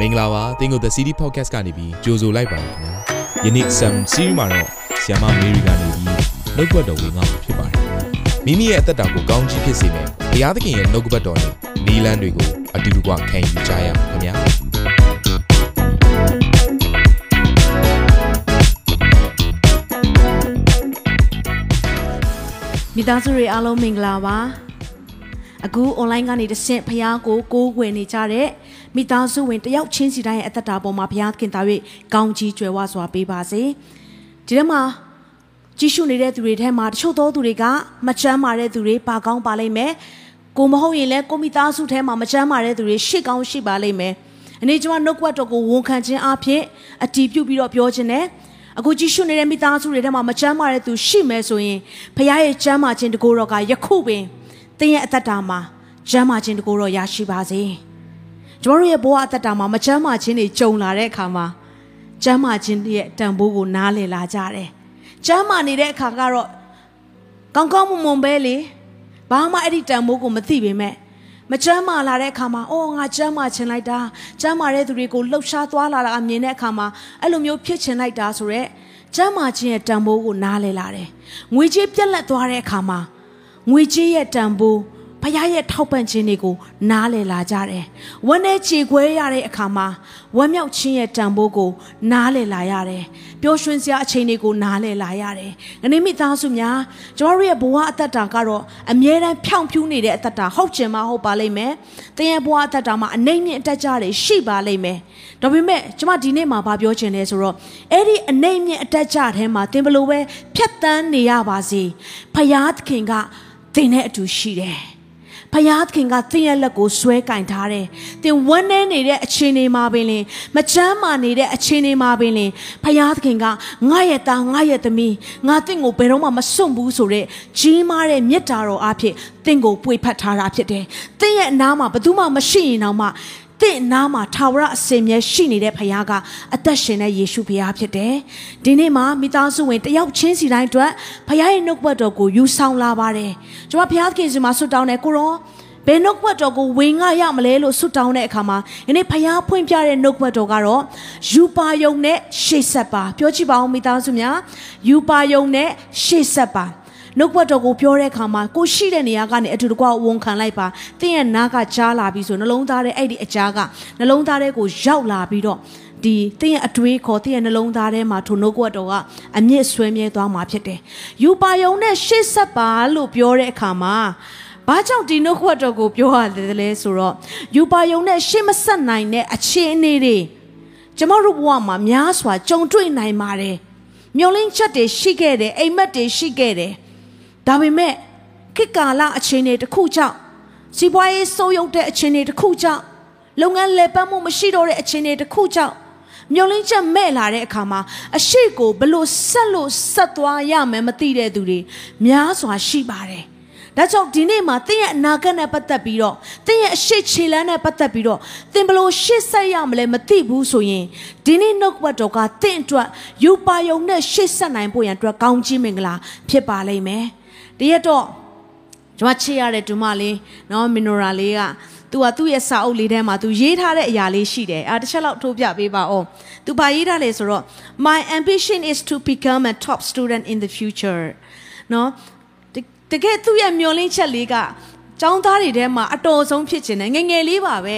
မင်္ဂလာပါတင်းကို The City Podcast ကနေပြီးကြိုဆိုလိုက်ပါခင်ဗျာယနေ့ Sam Series မှာတော့ဆီယမမေရီကနေပြီးနှုတ်ကပတ်တော်ဝင်ငါမှာဖြစ်ပါတယ်မိမိရဲ့အသက်တာကိုကောင်းကြီးဖြစ်စေမယ်ဘုရားသခင်ရဲ့နှုတ်ကပတ်တော်နဲ့နီလန်းတွေကိုအတူတူကခံယူကြရအောင်ခင်ဗျာမိသားစုတွေအားလုံးမင်္ဂလာပါအခု online ကနေတဆင့်ဖះကိုကိုးကွယ်နေကြတဲ့ မိသားစုဝင်တယောက်ချင်းစီတိုင်းရဲ့အသက်တာပေါ်မှာဘုရားခင်သား၍ကောင်းကြီးကြွယ်ဝစွာပေးပါစေဒီထဲမှာကြည့်ရှုနေတဲ့သူတွေထဲမှာတချို့သောသူတွေကမချမ်းမာတဲ့သူတွေပါကောင်းပါလိမ့်မယ်ကိုမဟုတ်ရင်လည်းကိုမိသားစုထဲမှာမချမ်းမာတဲ့သူတွေရှေ့ကောင်းရှိပါလိမ့်မယ်အနေကျွန်မနှုတ်ကပတ်တော်ကိုဝန်ခံခြင်းအဖြစ်အတီးပြုတ်ပြီးတော့ပြောခြင်းနဲ့အခုကြည့်ရှုနေတဲ့မိသားစုတွေထဲမှာမချမ်းမာတဲ့သူရှိမယ်ဆိုရင်ဖခင်ရဲ့ချမ်းမာခြင်းတကူတော်ကယခုပင်သင်ရဲ့အသက်တာမှာချမ်းမာခြင်းတကူတော်ရရှိပါစေ။ ကျွန်တော်တို့ရဲ့ဘဝအသက်တာမှာမချမ်းမာခြင်းတွေကြုံလာတဲ့အခါမှာချမ်းမာခြင်းရဲ့တန်ဖိုးကိုနားလည်လာကြတယ်။ချမ်းမာနေတဲ့အခါကတော့ကောင်းကောင်းမွန်မွန်ပဲလေဘာမှအဲ့ဒီတန်ဖိုးကိုမသိပေမဲ့မချမ်းမာလာတဲ့အခါမှာအော်ငါချမ်းမာချင်လိုက်တာချမ်းမာတဲ့သူတွေကိုလှုပ်ရှားသွားလာတာအမြင်တဲ့အခါမှာအဲ့လိုမျိုးဖြစ်ချင်လိုက်တာဆိုရက်ချမ်းမာခြင်းရဲ့တန်ဖိုးကိုနားလည်လာတယ်။ငွေကြေးပြက်လက်သွားတဲ့အခါမှာငွေကြေးရဲ့တန်ဖိုး ဖခင်ရဲ့ထောက်ပံ့ခြင်းတွေကိုနားလည်လာကြတယ်။ဝမ်းနဲ့ခြေခွဲရတဲ့အခါမှာဝမ်းမြောက်ခြင်းရဲ့တန်ဖိုးကိုနားလည်လာရတယ်။ပျော်ရွှင်စရာအချိန်တွေကိုနားလည်လာရတယ်။ငနေမိသားစုများကျမတို့ရဲ့ဘဝအသက်တာကတော့အမြဲတမ်းဖြောင့်ဖြူးနေတဲ့အသက်တာဟုတ်ကျင်မဟုတ်ပါလိမ့်မယ်။သင်ရဲ့ဘဝအသက်တာမှာအနိုင်မြင့်အတက်ကြတွေရှိပါလိမ့်မယ်။ဒါပေမဲ့ကျမဒီနေ့မှာဗာပြောချင်လဲဆိုတော့အဲ့ဒီအနိုင်မြင့်အတက်ကြထဲမှာသင်ဘလို့ပဲဖြတ်တန်းနေရပါစေ။ဖယားသခင်ကသင်နဲ့အတူရှိတယ်။ ဖယားသခင်ကသင်ရဲ့လက်ကိုဆွဲကင်ထားတယ်။သင်ဝမ်းနည်းနေတဲ့အခြေအနေမှာပင်လင်မချမ်းမာနေတဲ့အခြေအနေမှာပင်လင်ဖယားသခင်ကငါရဲ့သားငါရဲ့သမီးငါသင်ကိုဘယ်တော့မှမစွန့်ဘူးဆိုတဲ့ကြီးမားတဲ့မေတ္တာတော်အဖြစ်သင်ကိုပွေဖက်ထားတာဖြစ်တယ်။သင်ရဲ့အနားမှာဘယ်သူမှမရှိရင်တော့မှ တင့်နားမှာထာဝရအစင်မြဲရှိနေတဲ့ဖခင်ကအသက်ရှင်တဲ့ယေရှုဖခင်ဖြစ်တယ်။ဒီနေ့မှာမိသားစုဝင်တယောက်ချင်းစီတိုင်းအတွက်ဖခင်ရဲ့နှုတ်ဘတ်တော်ကိုယူဆောင်လာပါတယ်။ကျွန်မဖခင်ခင်စီမှာဆွတ်တောင်းတယ်ကိုရောဘယ်နှုတ်ဘတ်တော်ကိုဝင်ငါရမလဲလို့ဆွတ်တောင်းတဲ့အခါမှာဒီနေ့ဖခင်ဖွင့်ပြတဲ့နှုတ်ဘတ်တော်ကတော့ယူပါယုံနဲ့ရှေ့ဆက်ပါပြောကြည့်ပါဦးမိသားစုများယူပါယုံနဲ့ရှေ့ဆက်ပါ နှုတ်ဘတ်တော်ကိုပြောတဲ့အခါမှာကိုရှိတဲ့နေရာကနေအတူတကွဝန်ခံလိုက်ပါသင်ရဲ့နားကကြားလာပြီးဆိုနှလုံးသားထဲအဲ့ဒီအကြားကနှလုံးသားထဲကိုရောက်လာပြီးတော့ဒီသင်ရဲ့အတွေးခေါ်သင်ရဲ့နှလုံးသားထဲမှာထိုနှုတ်ကပတ်တော်ကအမြင့်ဆွဲမြဲသွားမှာဖြစ်တယ်။ယူပါယုံနဲ့ရှေ့ဆက်ပါလို့ပြောတဲ့အခါမှာဘာကြောင့်ဒီနှုတ်ခွတ်တော်ကိုပြောရတယ်လဲဆိုတော့ယူပါယုံနဲ့ရှေ့မဆက်နိုင်တဲ့အခြေအနေတွေကျမတို့ဘဝမှာများစွာကြုံတွေ့နိုင်ပါတယ်။မျောလင်းချက်တွေရှိခဲ့တယ်အိမ်မက်တွေရှိခဲ့တယ်။ ဒါပေမဲ့ခေတ်ကာလအခြေအနေတစ်ခုကြောင့်စီးပွားရေးဆိုးရုပ်တဲ့အခြေအနေတစ်ခုကြောင့်လုပ်ငန်းလည်ပတ်မှုမရှိတော့တဲ့အခြေအနေတစ်ခုကြောင့်မျောလင်းချက်မဲ့လာတဲ့အခါမှာအရှိကိုဘလို့ဆက်လို့ဆက်သွားရမယ်မသိတဲ့သူတွေများစွာရှိပါတယ်။ဒါကြောင့်ဒီနေ့မှာသင်ရဲ့အနာဂတ်နဲ့ပတ်သက်ပြီးတော့သင်ရဲ့အရှိခြေလမ်းနဲ့ပတ်သက်ပြီးတော့သင်ဘလို့ရှေ့ဆက်ရမလဲမသိဘူးဆိုရင်ဒီနေ့နှုတ်ဘတ်တော်ကသင်အတွက်ယူပါယုံနဲ့ရှေ့ဆက်နိုင်ဖို့ရန်အတွက်ကောင်းကြီးမင်္ဂလာဖြစ်ပါလိမ့်မယ်။ တရက်တော့ကျွန်မချစ်ရတဲ့ဒူမလေးနော်မင်နိုရာလေးကသူကသူ့ရဲ့စာအုပ်လေးထဲမှာသူရေးထားတဲ့အရာလေးရှိတယ်အဲတစ်ချက်လောက်ထိုးပြပေးပါဦးသူဘာရေးထားလဲဆိုတော့ my ambition is to become a top student in the future နော်တကယ်သူ့ရဲ့မျှော်လင့်ချက်လေးကကျောင်းသားတွေထဲမှာအတော်ဆုံးဖြစ်ခြင်းနဲ့ငငယ်လေးပါပဲ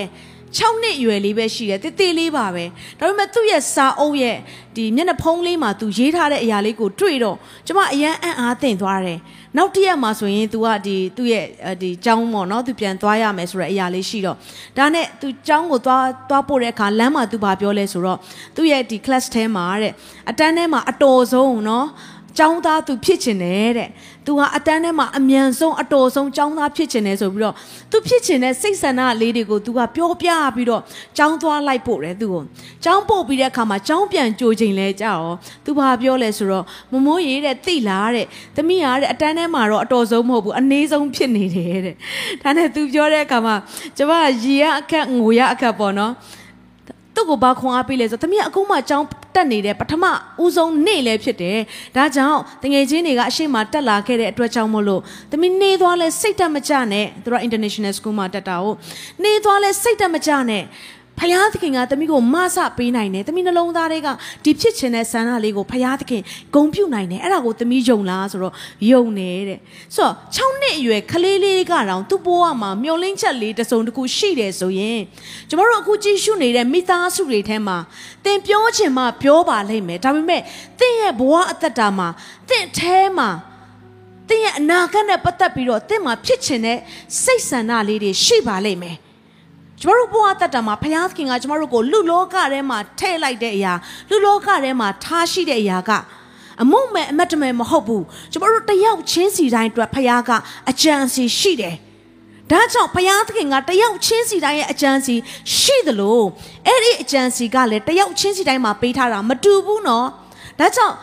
6နှစ်အရွယ်လေးပဲရှိတယ်တေးသေးလေးပါပဲဒါပေမဲ့သူ့ရဲ့စာအုပ်ရဲ့ဒီမျက်နှာဖုံးလေးမှာသူရေးထားတဲ့အရာလေးကိုတွေ့တော့ကျမအရန်အံ့အားသင့်သွားတယ်နောက်တစ်ရက်မှာဆိုရင် तू ကဒီသူ့ရဲ့ဒီကျောင်းပေါ့နော် तू ပြန်သွားရမယ်ဆိုတဲ့အရာလေးရှိတော့ဒါနဲ့ तू ကျောင်းကိုသွားသွားပို့တဲ့အခါလမ်းမှာ तू ဘာပြောလဲဆိုတော့သူ့ရဲ့ဒီ class ထဲမှာတဲ့အတန်းထဲမှာအတော်ဆုံးနော် ចောင်းသားသူဖြစ်ချင်တယ်တဲ့။ तू ဟာအတန်းထဲမှာအမြန်ဆုံးအတော်ဆုံးចောင်းသားဖြစ်ချင်တယ်ဆိုပြီးတော့ तू ဖြစ်ချင်တဲ့စိတ်ဆန္ဒလေးတွေကို तू ကပြောပြပြီးတော့ចောင်းသွားလိုက်ပို့တယ်သူ့ကို။ចောင်းပို့ပြီးတဲ့အခါမှာចောင်းပြန်ကြိုချိန်လဲကြောက်။ तू ဘာပြောလဲဆိုတော့မမိုးရေးတဲ့တိလားတဲ့။သမီးဟာတဲ့အတန်းထဲမှာတော့အတော်ဆုံးမဟုတ်ဘူးအနည်းဆုံးဖြစ်နေတယ်တဲ့။ဒါနဲ့ तू ပြောတဲ့အခါမှာကျမရေရအခက်ငိုရအခက်ပေါ့နော်။ သူ့ကိုဘာခွန်အားပေးလဲဆိုသမီးအခုမှအကြောင်းတက်နေတဲ့ပထမဦးဆုံးနေ့လည်းဖြစ်တယ်ဒါကြောင့်တငယ်ချင်းတွေကအရှိမတက်လာခဲ့တဲ့အတွက်ကြောင့်မလို့သမီးနေသွားလဲစိတ်တက်မကြနဲ့သူတို့ international school မှာတက်တာဟုတ်နေသွားလဲစိတ်တက်မကြနဲ့ ဖဖယားသခင်ကတမိကိုမဆပေးနိုင်တယ်တမိနှလုံးသားတွေကဒီဖြစ်ချင်တဲ့ဆန္ဒလေးကိုဖယားသခင်ဂုံပြုနိုင်တယ်အဲ့ဒါကိုတမိယုံလားဆိုတော့ယုံတယ်တဲ့ဆိုတော့6နှစ်အရွယ်ကလေးလေးကတော့သူ့ဘဝမှာမျောလင်းချက်လေးတစ်စုံတစ်ခုရှိတယ်ဆိုရင်ကျမတို့အခုကြည့်ရှုနေတဲ့မိသားစုတွေထဲမှာသင်ပြောချင်မှပြောပါလိမ့်မယ်ဒါပေမဲ့သင်ရဲ့ဘဝအသက်တာမှာသင်အဲမှာသင်ရဲ့အနာဂတ်နဲ့ပတ်သက်ပြီးတော့သင်မှာဖြစ်ချင်တဲ့စိတ်ဆန္ဒလေးတွေရှိပါလိမ့်မယ် ကျမတို့ဘဝတတ်တာမှာဘုရားသခင်ကကျမတို့ကိုလူလောကထဲမှာထည့်လိုက်တဲ့အရာလူလောကထဲမှာထားရှိတဲ့အရာကအမုံမဲ့အမတ်တမဲ့မဟုတ်ဘူးကျမတို့တယောက်ချင်းစီတိုင်းအတွက်ဘုရားကအကြံစီရှိတယ်ဒါကြောင့်ဘုရားသခင်ကတယောက်ချင်းစီတိုင်းရဲ့အကြံစီရှိသလိုအဲ့ဒီအကြံစီကလည်းတယောက်ချင်းစီတိုင်းမှာပေးထားတာမတူဘူးနော်ဒါကြောင့်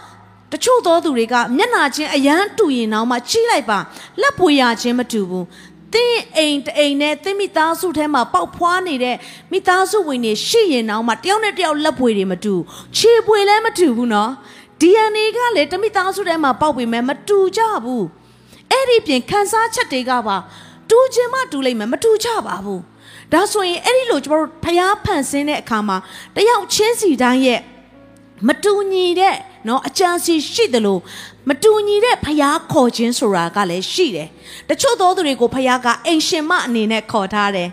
တချို့သောသူတွေကမျက်နာချင်းအယမ်းတူရင်တော့မှကြီးလိုက်ပါလက်ပွေရချင်းမတူဘူး တင်းအိမ်တအိမ်နဲ့တင်းမိသားစုထဲမှာပေါက်ဖွားနေတဲ့မိသားစုဝင်တွေရှိရင်တော့မှတယောက်နဲ့တယောက်လက်ပွေတွေမတူခြေပွေလည်းမတူဘူးနော် DNA ကလည်းတမိသားစုထဲမှာပေါက်ပေမဲ့မတူကြဘူးအဲ့ဒီပြင်ခန်းစားချက်တွေကပါတူခြင်းမတူလိမ့်မယ်မတူကြပါဘူးဒါဆိုရင်အဲ့ဒီလိုကျွန်တော်တို့ဖျားဖန်ဆင်းတဲ့အခါမှာတယောက်ချင်းစီတိုင်းရဲ့ မတူညီတဲ့เนาะအကြံစီရှိတယ်လို့မတူညီတဲ့ဖျားခေါ်ခြင်းဆိုတာကလည်းရှိတယ်တချို့သောသူတွေကိုဖျားကအိမ်ရှင်မအနေနဲ့ခေါ်ထားတယ်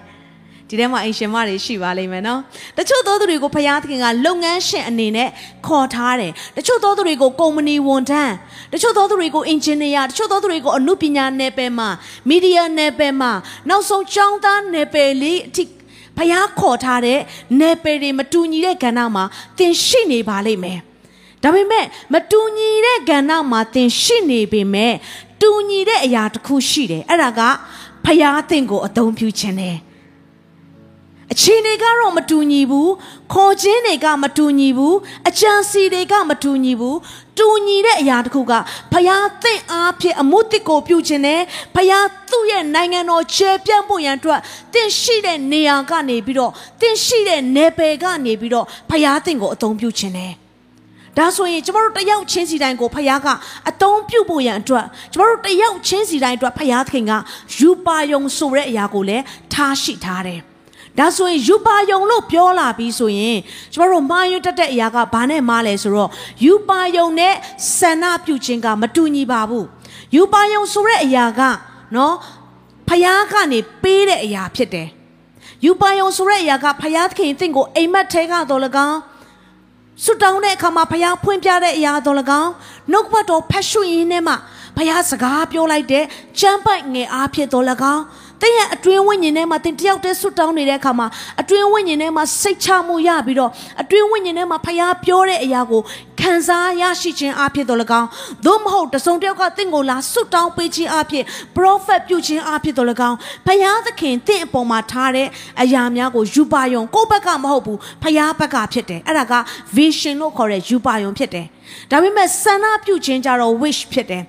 ဒီထဲမှာအိမ်ရှင်မတွေရှိပါလိမ့်မယ်နော်တချို့သောသူတွေကိုဖျားသခင်ကလုပ်ငန်းရှင်အနေနဲ့ခေါ်ထားတယ်တချို့သောသူတွေကိုကုမ္ပဏီဝန်ထမ်းတချို့သောသူတွေကိုအင်ဂျင်နီယာတချို့သောသူတွေကိုအမှုပညာနယ်ပယ်မှာမီဒီယာနယ်ပယ်မှာနောက်ဆုံးကျောင်းသားနယ်ပယ်လေးအထိ ဖျားခေါ်ထားတဲ့နယ်ပယ်တွေမတူညီတဲ့ကဏ္ဍမှာသင်ရှိနေပါလိမ့်မယ်ဒါပေမဲ့မတူညီတဲ့ကဏ္ဍမှာသင်ရှိနေပေမဲ့တူညီတဲ့အရာတစ်ခုရှိတယ်အဲ့ဒါကဖျားသင်ကိုအသုံးပြုခြင်းတယ် အခြေအနေကတော့မတူညီဘူးခေါ်ခြင်းတွေကမတူညီဘူးအကြံစီတွေကမတူညီဘူးတူညီတဲ့အရာတခုကဖယားသင့်အားဖြင့်အမှုတစ်ကိုပြုခြင်းနဲ့ဖယားသူ့ရဲ့နိုင်ငံတော်ခြေပြန့်ဖို့ရန်အတွက်တင့်ရှိတဲ့နေရာကနေပြီးတော့တင့်ရှိတဲ့နယ်ပယ်ကနေပြီးတော့ဖယားသင့်ကိုအသုံးပြုခြင်းနဲ့ဒါဆိုရင်ကျမတို့တယောက်ချင်းစီတိုင်းကိုဖခင်ကအတုံးပြုတ်ဖို့ရန်အတွက်ကျမတို့တယောက်ချင်းစီတိုင်းအတွက်ဖခင်သခင်ကယူပါယုံဆိုတဲ့အရာကိုလည်းထားရှိထားတယ်။ ဒါဆိုရင်ယူပါယုံလို့ပြောလာပြီးဆိုရင်ကျမတို့မှားယွင်းတတ်တဲ့အရာကဘာနဲ့မှားလဲဆိုတော့ယူပါယုံနဲ့ဆန္ဒပြုခြင်းကမတူညီပါဘူးယူပါယုံဆိုတဲ့အရာကနော်ဖယားကနေပေးတဲ့အရာဖြစ်တယ်ယူပါယုံဆိုတဲ့အရာကဖယားသခင်တင့်ကိုအိမ်မက်ထဲကတော့လကောင်းဆွတောင်းတဲ့အခါမှာဖယားဖွင့်ပြတဲ့အရာတော်၎င်းနှုတ်ဘတ်တော်ဖတ်ရှုရင်းနဲ့မှဖယားစကားပြောလိုက်တဲ့ကြမ်းပိုက်ငယ်အားဖြင့်တော်၎င်း တင်းရဲ့အတွင်းဝိညာဉ်ထဲမှာတင်းတယောက်တည်းဆွတောင်းနေတဲ့အခါမှာအတွင်းဝိညာဉ်ထဲမှာစိတ်ချမှုရပြီးတော့အတွင်းဝိညာဉ်ထဲမှာဖျားပြောတဲ့အရာကိုခံစားရရှိခြင်းအဖြစ်တော်၎င်းသို့မဟုတ်တစုံတယောက်ကတင့်ကိုလာဆွတောင်းပေးခြင်းအဖြစ် prophet ပြုခြင်းအဖြစ်တော်၎င်းဖျားသခင်တင့်အပေါ်မှာထားတဲ့အရာများကိုယူပါယုံကိုယ့်ဘက်ကမဟုတ်ဘူးဖျားဘက်ကဖြစ်တယ်အဲ့ဒါက vision လို့ခေါ်တဲ့ယူပါယုံဖြစ်တယ်ဒါပေမဲ့ဆန္ဒပြုခြင်းကြတော့ wish ဖြစ်တယ်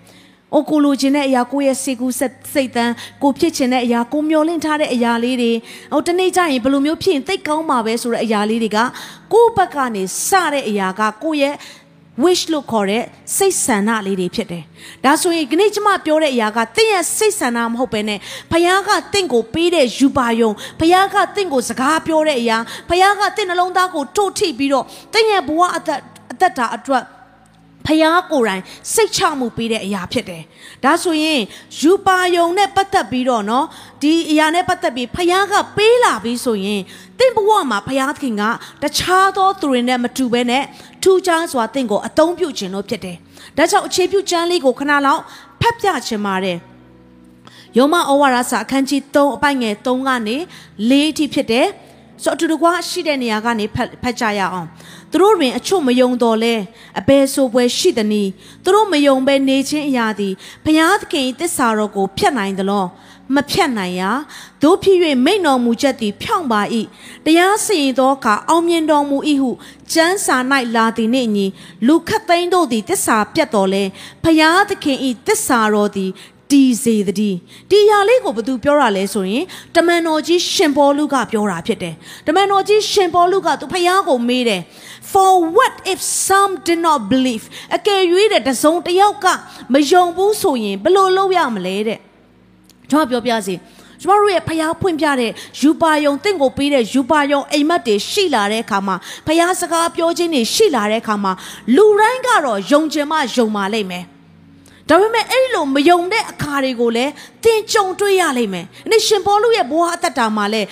အိုကိုလိုချင်တဲ့အရာကိုယ့်ရဲ့စိတ်ကူးစိတ်တန်းကိုဖြစ်ချင်တဲ့အရာကိုမျောလင့်ထားတဲ့အရာလေးတွေဟိုတနေ့ကျရင်ဘယ်လိုမျိုးဖြစ်ရင်သိကောင်းမှာပဲဆိုတဲ့အရာလေးတွေကကိုယ့်ဘက်ကနေစတဲ့အရာကကိုယ့်ရဲ့ wish လို့ခေါ်တဲ့စိတ်ဆန္ဒလေးတွေဖြစ်တယ်။ဒါဆိုရင်ဒီနေ့ကျမပြောတဲ့အရာကတင့်ရဲ့စိတ်ဆန္ဒမဟုတ်ဘဲနဲ့ဘုရားကတင့်ကိုပေးတဲ့ယူပါယုံဘုရားကတင့်ကိုစကားပြောတဲ့အရာဘုရားကတင့်နှလုံးသားကိုတို့ထိပြီးတော့တင့်ရဲ့ဘဝအသက်အသက်တာအတွက် ဖျားကိုယ်တိုင်စိတ်ချမှုပေးတဲ့အရာဖြစ်တယ်။ဒါဆိုရင်ယူပါယုံနဲ့ပတ်သက်ပြီးတော့နော်ဒီအရာနဲ့ပတ်သက်ပြီးဖျားကပေးလာပြီးဆိုရင်တင့်ဘဝမှာဖျားသခင်ကတခြားသောသူတွေနဲ့မတူဘဲနဲ့ထူးခြားစွာတင့်ကိုအသုံးပြုခြင်းလို့ဖြစ်တယ်။ဒါကြောင့်အခြေပြုကျမ်းလေးကိုခဏလောက်ဖတ်ပြခြင်းပါတယ်။ယောမဩဝါဒစာအခန်းကြီး3အပိုင်ငယ်3ကနေ4အထိဖြစ်တယ်။ဆိုတော့အတူတကွရှိတဲ့နေရာကနေဖတ်ကြရအောင်။ သူတို့တွင်အချို့မယုံတော်လဲအဘယ်ဆိုပွဲရှိသနည်းသူတို့မယုံပဲနေခြင်းအရာသည်ဘုရားသခင်တစ္ဆာတော်ကိုဖျက်နိုင်သလောမဖြတ်နိုင်ရာတို့ဖြစ်၍မိန်တော်မူချက်သည်ဖြောင့်ပါ၏တရားစီရင်သောအခါအောင်မြင်တော်မူ၏ဟုကျမ်းစာ၌လာသည်နှင့်ညီလူခတ်သိန်းတို့သည်တစ္ဆာပြတ်တော်လဲဘုရားသခင်၏တစ္ဆာတော်သည် တည်စေတည်းဒီအရာလေးကိုဘသူပြောတာလဲဆိုရင်တမန်တော်ကြီးရှင်ပေါလုကပြောတာဖြစ်တယ်တမန်တော်ကြီးရှင်ပေါလုကသူဖယားကိုမေးတယ် for what if some did not believe အကယ်၍တဲ့တစုံတစ်ယောက်ကမယုံဘူးဆိုရင်ဘယ်လိုလုပ်ရမလဲတဲ့ကျွန်တော်ပြောပြစီယကျမတို့ရဲ့ဖျားဖွင့်ပြတဲ့ယူပါယုံတင့်ကိုပေးတဲ့ယူပါယုံအိမ်မက်တွေရှိလာတဲ့အခါမှာဖျားစကားပြောခြင်းတွေရှိလာတဲ့အခါမှာလူတိုင်းကတော့ယုံချင်မှယုံပါလိမ့်မယ် ဒါပေမဲ့အဲ့ဒီလိုမယုံတဲ့အခါတွေကိုလည်းတင်ကြုံတွေ့ရလိမ့်မယ်။အဲ့ရှင်ဘောလူရဲ့ဘဝအသက်တာမှာလည်း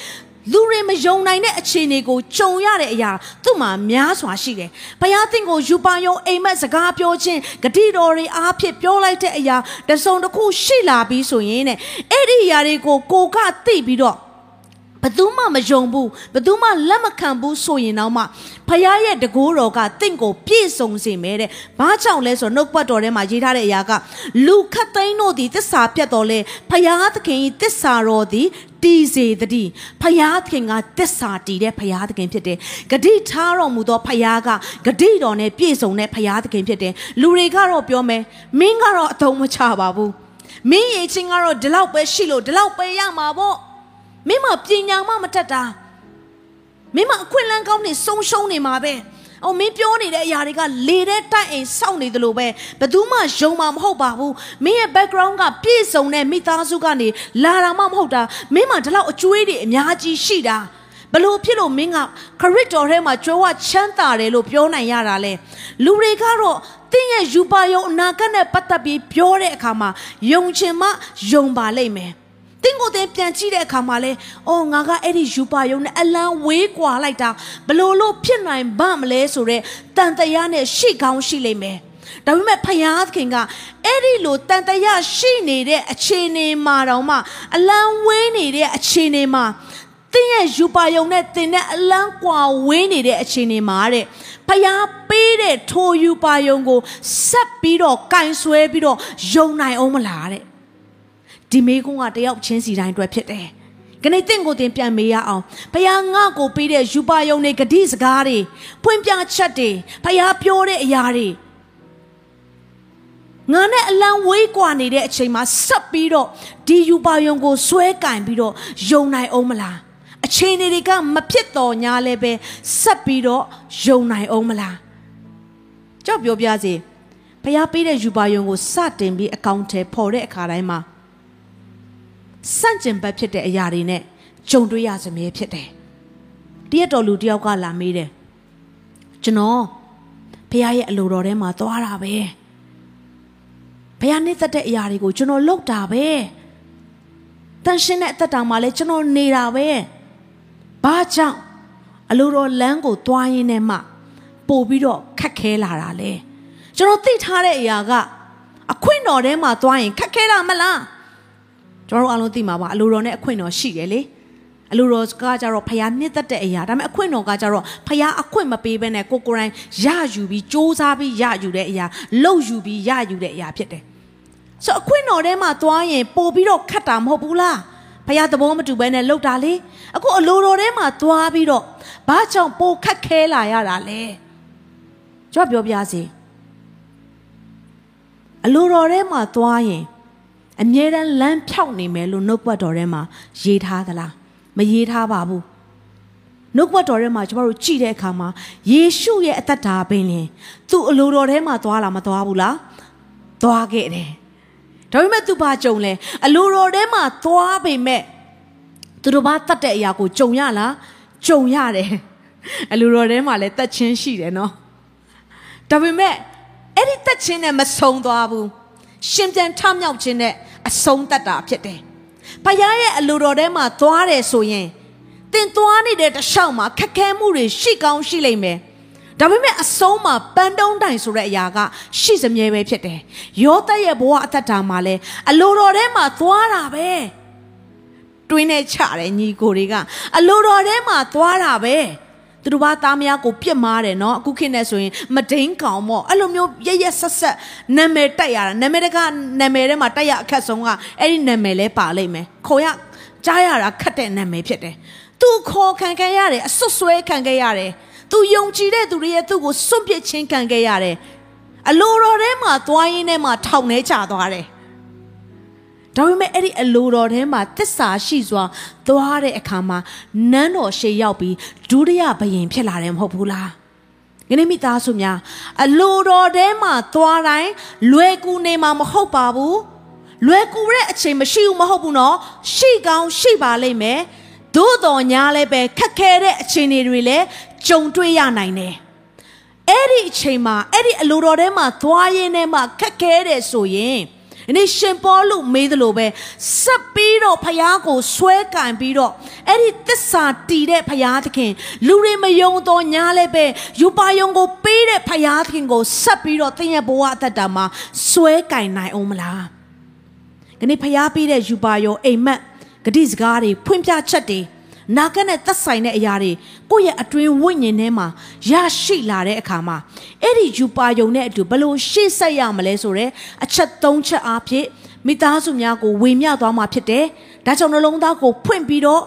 လူတွေမယုံနိုင်တဲ့အခြေအနေကိုကြုံရတဲ့အရာသူ့မှာများစွာရှိတယ်။ဘုရားသခင်ကိုယူပါယုံအိမ်မက်စကားပြောခြင်းဂတိတော်တွေအားဖြင့်ပြောလိုက်တဲ့အရာတစုံတစ်ခုရှိလာပြီးဆိုရင်တဲ့အဲ့ဒီအရာတွေကိုကိုကသိပြီးတော့ ဘသူမှမယုံဘူးဘသူမှလက်မခံဘူးဆိုရင်တော့မှဖခင်ရဲ့တကိုးတော်ကတင့်ကိုပြည့်စုံစေမယ်တဲ့ဘာကြောင့်လဲဆိုတော့နှုတ်ပတ်တော်ထဲမှာရေးထားတဲ့အရာကလူခတ်သိန်းတို့သည်တစ္ဆာပြတ်တော်လဲဖခင်သခင်၏တစ္ဆာတော်သည်တည်စေတည်းဖယားသခင်ကတစ္ဆာတည်တဲ့ဖယားသခင်ဖြစ်တယ်ဂတိထားတော်မူသောဖယားကဂတိတော်နဲ့ပြည့်စုံတဲ့ဖယားသခင်ဖြစ်တယ်လူတွေကတော့ပြောမယ်မင်းကတော့အတုံးမချပါဘူးမင်းရဲ့ချင်းကတော့ဒီလောက်ပဲရှိလို့ဒီလောက်ပဲရမှာပေါ့ မင်းမပညာမှမတတ်တာမင်းမအခွင့်အလမ်းကောင်းနေဆုံးရှုံးနေမှာပဲ။အော်မင်းပြောနေတဲ့အရာတွေကလေတဲ့တိုက်အိမ်စောင့်နေသလိုပဲဘယ်သူမှယုံမှာမဟုတ်ပါဘူး။မင်းရဲ့ background ကပြည့်စုံတဲ့မိသားစုကနေလာတာမှမဟုတ်တာ။မင်းမှာဒီလောက်အကျွေးတွေအများကြီးရှိတာ။ဘလို့ဖြစ်လို့မင်းကခရစ်တော်ထဲမှာကြွယ်ဝချမ်းသာတယ်လို့ပြောနိုင်ရတာလဲ။လူတွေကတော့တင်းရဲ့ယူပါယုံအနာဂတ်နဲ့ပတ်သက်ပြီးပြောတဲ့အခါမှာယုံချင်မှယုံပါလိမ့်မယ်။ တင်းကိုတင်းပြန်ကြည့်တဲ့အခါမှာလဲအော်ငါကအဲ့ဒီယူပါယုံနဲ့အလံဝေးကွာလိုက်တာဘလို့လို့ဖြစ်နိုင်ပါမလဲဆိုတော့တန်တရားနဲ့ရှိကောင်းရှိလိမ့်မယ်ဒါပေမဲ့ဖယားခင်ကအဲ့ဒီလိုတန်တရားရှိနေတဲ့အခြေအနေမှာတော့မှအလံဝေးနေတဲ့အခြေအနေမှာတင်းရဲ့ယူပါယုံနဲ့တင်းနဲ့အလံကွာဝေးနေတဲ့အခြေအနေမှာတဲ့ဖယားပေးတဲ့ထိုယူပါယုံကိုဆက်ပြီးတော့ကင်ဆွဲပြီးတော့ယုံနိုင်အောင်မလားတဲ့ ဒီမေကုန်းကတယောက်ချင်းစီတိုင်းအတွက်ဖြစ်တယ်။ခဏတင့်ကိုတင်ပြန်မေးရအောင်။ဘုရားငါ့ကိုပေးတဲ့ယူပါယုံတွေဂတိစကားတွေဖွင့်ပြချက်တွေဘုရားပြောတဲ့အရာတွေငါနဲ့အလံဝေးကွာနေတဲ့အချိန်မှာဆက်ပြီးတော့ဒီယူပါယုံကိုဆွဲကင်ပြီးတော့ယုံနိုင်အောင်မလား။အချိန်တွေကမဖြစ်တော်ညာလည်းပဲဆက်ပြီးတော့ယုံနိုင်အောင်မလား။ကြောက်ပြောပြစီဘုရားပေးတဲ့ယူပါယုံကိုစတင်ပြီးအကောင့်ထဲပေါ်တဲ့အခါတိုင်းမှာ စန့်ကျင်ဘက်ဖြစ်တဲ့အရာတွေနဲ့ကြုံတွေ့ရစမြဲဖြစ်တယ်။တရက်တော်လူတယောက်ကလာမေးတယ်။ကျွန်တော်ဘုရားရဲ့အလိုတော်ထဲမှာသွားတာပဲ။ဘုရားနှိမ့်သက်တဲ့အရာတွေကိုကျွန်တော်လုပ်တာပဲ။တန်ရှင်းတဲ့အသက်တာမှာလည်းကျွန်တော်နေတာပဲ။ဘာကြောင့်အလိုတော်လမ်းကိုသွားရင်းနဲ့မှပို့ပြီးတော့ခက်ခဲလာတာလဲ။ကျွန်တော်သိထားတဲ့အရာကအခွင့်တော်ထဲမှာသွားရင်ခက်ခဲတာမလား။ ကျွန်တော်တို့အားလုံးသိမှာပါအလိုတော်နဲ့အခွင့်တော်ရှိတယ်လေအလိုတော်ကကြတော့ဖျားနှစ်သက်တဲ့အရာဒါပေမဲ့အခွင့်တော်ကကြတော့ဖျားအခွင့်မပေးဘဲနဲ့ကိုကိုရိုင်းရယူပြီးစ조사ပြီးရယူတဲ့အရာလှုပ်ယူပြီးရယူတဲ့အရာဖြစ်တယ်ဆိုအခွင့်တော်ထဲမှာသွားရင်ပို့ပြီးတော့ခတ်တာမဟုတ်ဘူးလားဖျားသဘောမတူဘဲနဲ့လှုပ်တာလေအခုအလိုတော်ထဲမှာသွားပြီးတော့ဘာကြောင့်ပိုခတ်ခဲလာရတာလဲကြောက်ပြောပြစီအလိုတော်ထဲမှာသွားရင် အမြဲတမ်းလမ်းဖြောက်နေမယ်လို့နှုတ်ပတ်တော်ထဲမှာရေးထားသလားမရေးထားပါဘူးနှုတ်ပတ်တော်ထဲမှာကျမတို့ကြည့်တဲ့အခါမှာယေရှုရဲ့အသက်တာပင်လင်သူ့အလိုတော်ထဲမှာသွားလာမသွားဘူးလားသွားခဲ့တယ်ဒါပေမဲ့သူဘာကြုံလဲအလိုတော်ထဲမှာသွားပေမဲ့သူတို့ဘာတတ်တဲ့အရာကိုကြုံရလားကြုံရတယ်အလိုတော်ထဲမှာလည်းတက်ချင်းရှိတယ်နော်ဒါပေမဲ့အဲ့ဒီတက်ချင်းနဲ့မဆုံသွားဘူး ရှင်ပြန်ထမြောက်ခြင်းနဲ့အဆုံးတတ်တာဖြစ်တယ်။ဘုရားရဲ့အလိုတော်ထဲမှာသွားတယ်ဆိုရင်သင်သွားနေတဲ့တခြားမှာခက်ခဲမှုတွေရှိကောင်းရှိလိမ့်မယ်။ဒါပေမဲ့အဆုံးမှာပန်းတုံးတိုင်ဆိုတဲ့အရာကရှိစမြဲပဲဖြစ်တယ်။ယောသရဲ့ဘဝအသက်တာမှာလည်းအလိုတော်ထဲမှာသွားတာပဲ။တွင်းနဲ့ချတယ်ညီကိုတွေကအလိုတော်ထဲမှာသွားတာပဲ။ သူတို့ဘာသားမယားကိုပြစ်မားတယ်နော်အခုခေတ်နဲ့ဆိုရင်မဒိန်ကောင်မော့အဲ့လိုမျိုးရရဆက်ဆက်နာမည်တက်ရတာနာမည်တကနာမည်ထဲမှာတက်ရအခက်ဆုံးကအဲ့ဒီနာမည်လဲပါလိမ့်မယ်ခေါ်ရကြားရတာခက်တဲ့နာမည်ဖြစ်တယ်သူခေါ်ခံခဲ့ရတယ်အဆွဆွဲခံခဲ့ရတယ်သူယုံကြည်တဲ့သူတွေရဲ့သူ့ကိုစွန့်ပစ်ချင်းခံခဲ့ရတယ်အလိုတော်ထဲမှာသွားရင်းထဲမှာထောင်နေကြသွားတယ် ဒါပေမဲ့အဲ့ဒီအလိုတော်ထဲမှာတစ္ဆာရှိစွာသွားတဲ့အခါမှာနန်းတော်ရှေ့ရောက်ပြီးဒုတိယဘယင်ဖြစ်လာတယ်မဟုတ်ဘူးလား။ဒီနေ့မိသားစုများအလိုတော်ထဲမှာသွားတိုင်းလွယ်ကူနေမှာမဟုတ်ပါဘူး။လွယ်ကူတဲ့အချိန်မရှိဘူးမဟုတ်ဘူးနော်ရှိကောင်းရှိပါလိမ့်မယ်သို့တော်ညာလည်းပဲခက်ခဲတဲ့အချိန်တွေလည်းကြုံတွေ့ရနိုင်တယ်အဲ့ဒီအချိန်မှာအဲ့ဒီအလိုတော်ထဲမှာသွားရင်းနဲ့မှခက်ခဲတယ်ဆိုရင် ဒီနေ့ရှင်ပေါလုမေးသလိုပဲဆက်ပြီးတော့ဖယားကိုဆွဲကင်ပြီးတော့အဲ့ဒီသစ္စာတည်တဲ့ဖယားသခင်လူတွေမယုံတော့ညာလည်းပဲယူပါယုံကိုပေးတဲ့ဖယားသခင်ကိုဆက်ပြီးတော့သင်ရဲ့ဘဝအသက်တာမှာဆွဲကင်နိုင်အောင်မလားဒီနေ့ဖယားပေးတဲ့ယူပါယုံအိမ်မက်ဂတိစကားတွေဖွင့်ပြချက်တွေ နာကနဲ့သက်ဆိုင်တဲ့အရာတွေကိုယ့်ရဲ့အတွင်းဝိညာဉ်ထဲမှာရရှိလာတဲ့အခါမှာအဲ့ဒီယူပါယုံနဲ့အတူဘလို့ရှေ့ဆက်ရမလဲဆိုတော့အချက်၃ချက်အားဖြင့်မိသားစုများကိုဝေမျှသွားမှာဖြစ်တယ်။ဒါကြောင့်နှလုံးသားကိုဖွင့်ပြီးတော့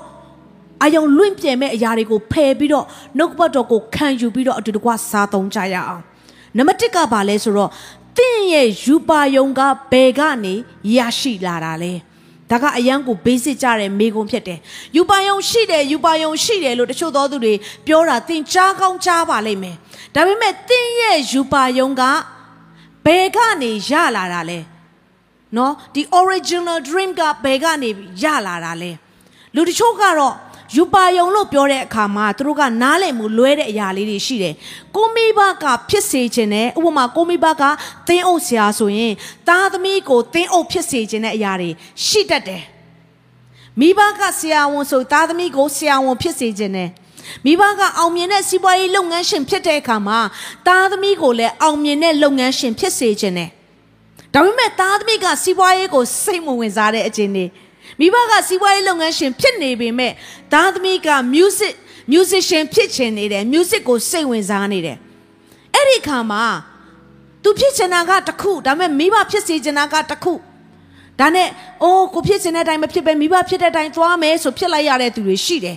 အယုံလွင့်ပြဲမဲ့အရာတွေကိုဖယ်ပြီးတော့နှုတ်ပတ်တော်ကိုခံယူပြီးတော့အတူတကွစားသုံးကြရအောင်။နံပါတ်1ကဘာလဲဆိုတော့တင့်ရဲ့ယူပါယုံကဘယ်ကနေရရှိလာတာလဲ။ ဒါကအရန်ကို basic ကြတဲ့မေကွန်ဖြစ်တယ်ယူပါယုံရှိတယ်ယူပါယုံရှိတယ်လို့တချို့သောသူတွေပြောတာသင်ကြားကောင်းကြားပါလိမ့်မယ်ဒါပေမဲ့သင်ရဲ့ယူပါယုံကဘယ်ကနေရလာတာလဲနော်ဒီ original dream ကဘယ်ကနေရလာတာလဲလူတချို့ကတော့ ယူပါယုံလို့ပြောတဲ့အခါမှာသူတို့ကနားလည်မှုလွဲတဲ့အရာလေးတွေရှိတယ်ကိုမိဘကဖြစ်စေခြင်းနဲ့ဥပမာကိုမိဘကသင်းအုပ်ဆရာဆိုရင်သားသမီးကိုသင်းအုပ်ဖြစ်စေခြင်းတဲ့အရာတွေရှိတတ်တယ်မိဘကဆရာဝန်ဆိုသားသမီးကိုဆရာဝန်ဖြစ်စေခြင်းနဲ့မိဘကအောင်မြင်တဲ့စီးပွားရေးလုပ်ငန်းရှင်ဖြစ်တဲ့အခါမှာသားသမီးကိုလည်းအောင်မြင်တဲ့လုပ်ငန်းရှင်ဖြစ်စေခြင်းနဲ့ဒါပေမဲ့သားသမီးကစီးပွားရေးကိုစိတ်မဝင်စားတဲ့အခြင်းတွေ မိဘကစီးပွားရေးလုပ်ငန်းရှင်ဖြစ်နေပေမဲ့သားသမီးက music musician ဖြစ်ချင်နေတယ် music ကိုစိတ်ဝင်စားနေတယ်အဲ့ဒီခါမှာသူဖြစ်ချင်တာကတခုဒါပေမဲ့မိဘဖြစ်စေချင်တာကတခုဒါနဲ့အိုးကိုဖြစ်ချင်တဲ့အတိုင်းမဖြစ်ပဲမိဘဖြစ်တဲ့အတိုင်းသွားမယ်ဆိုဖြစ်လိုက်ရတဲ့သူတွေရှိတယ်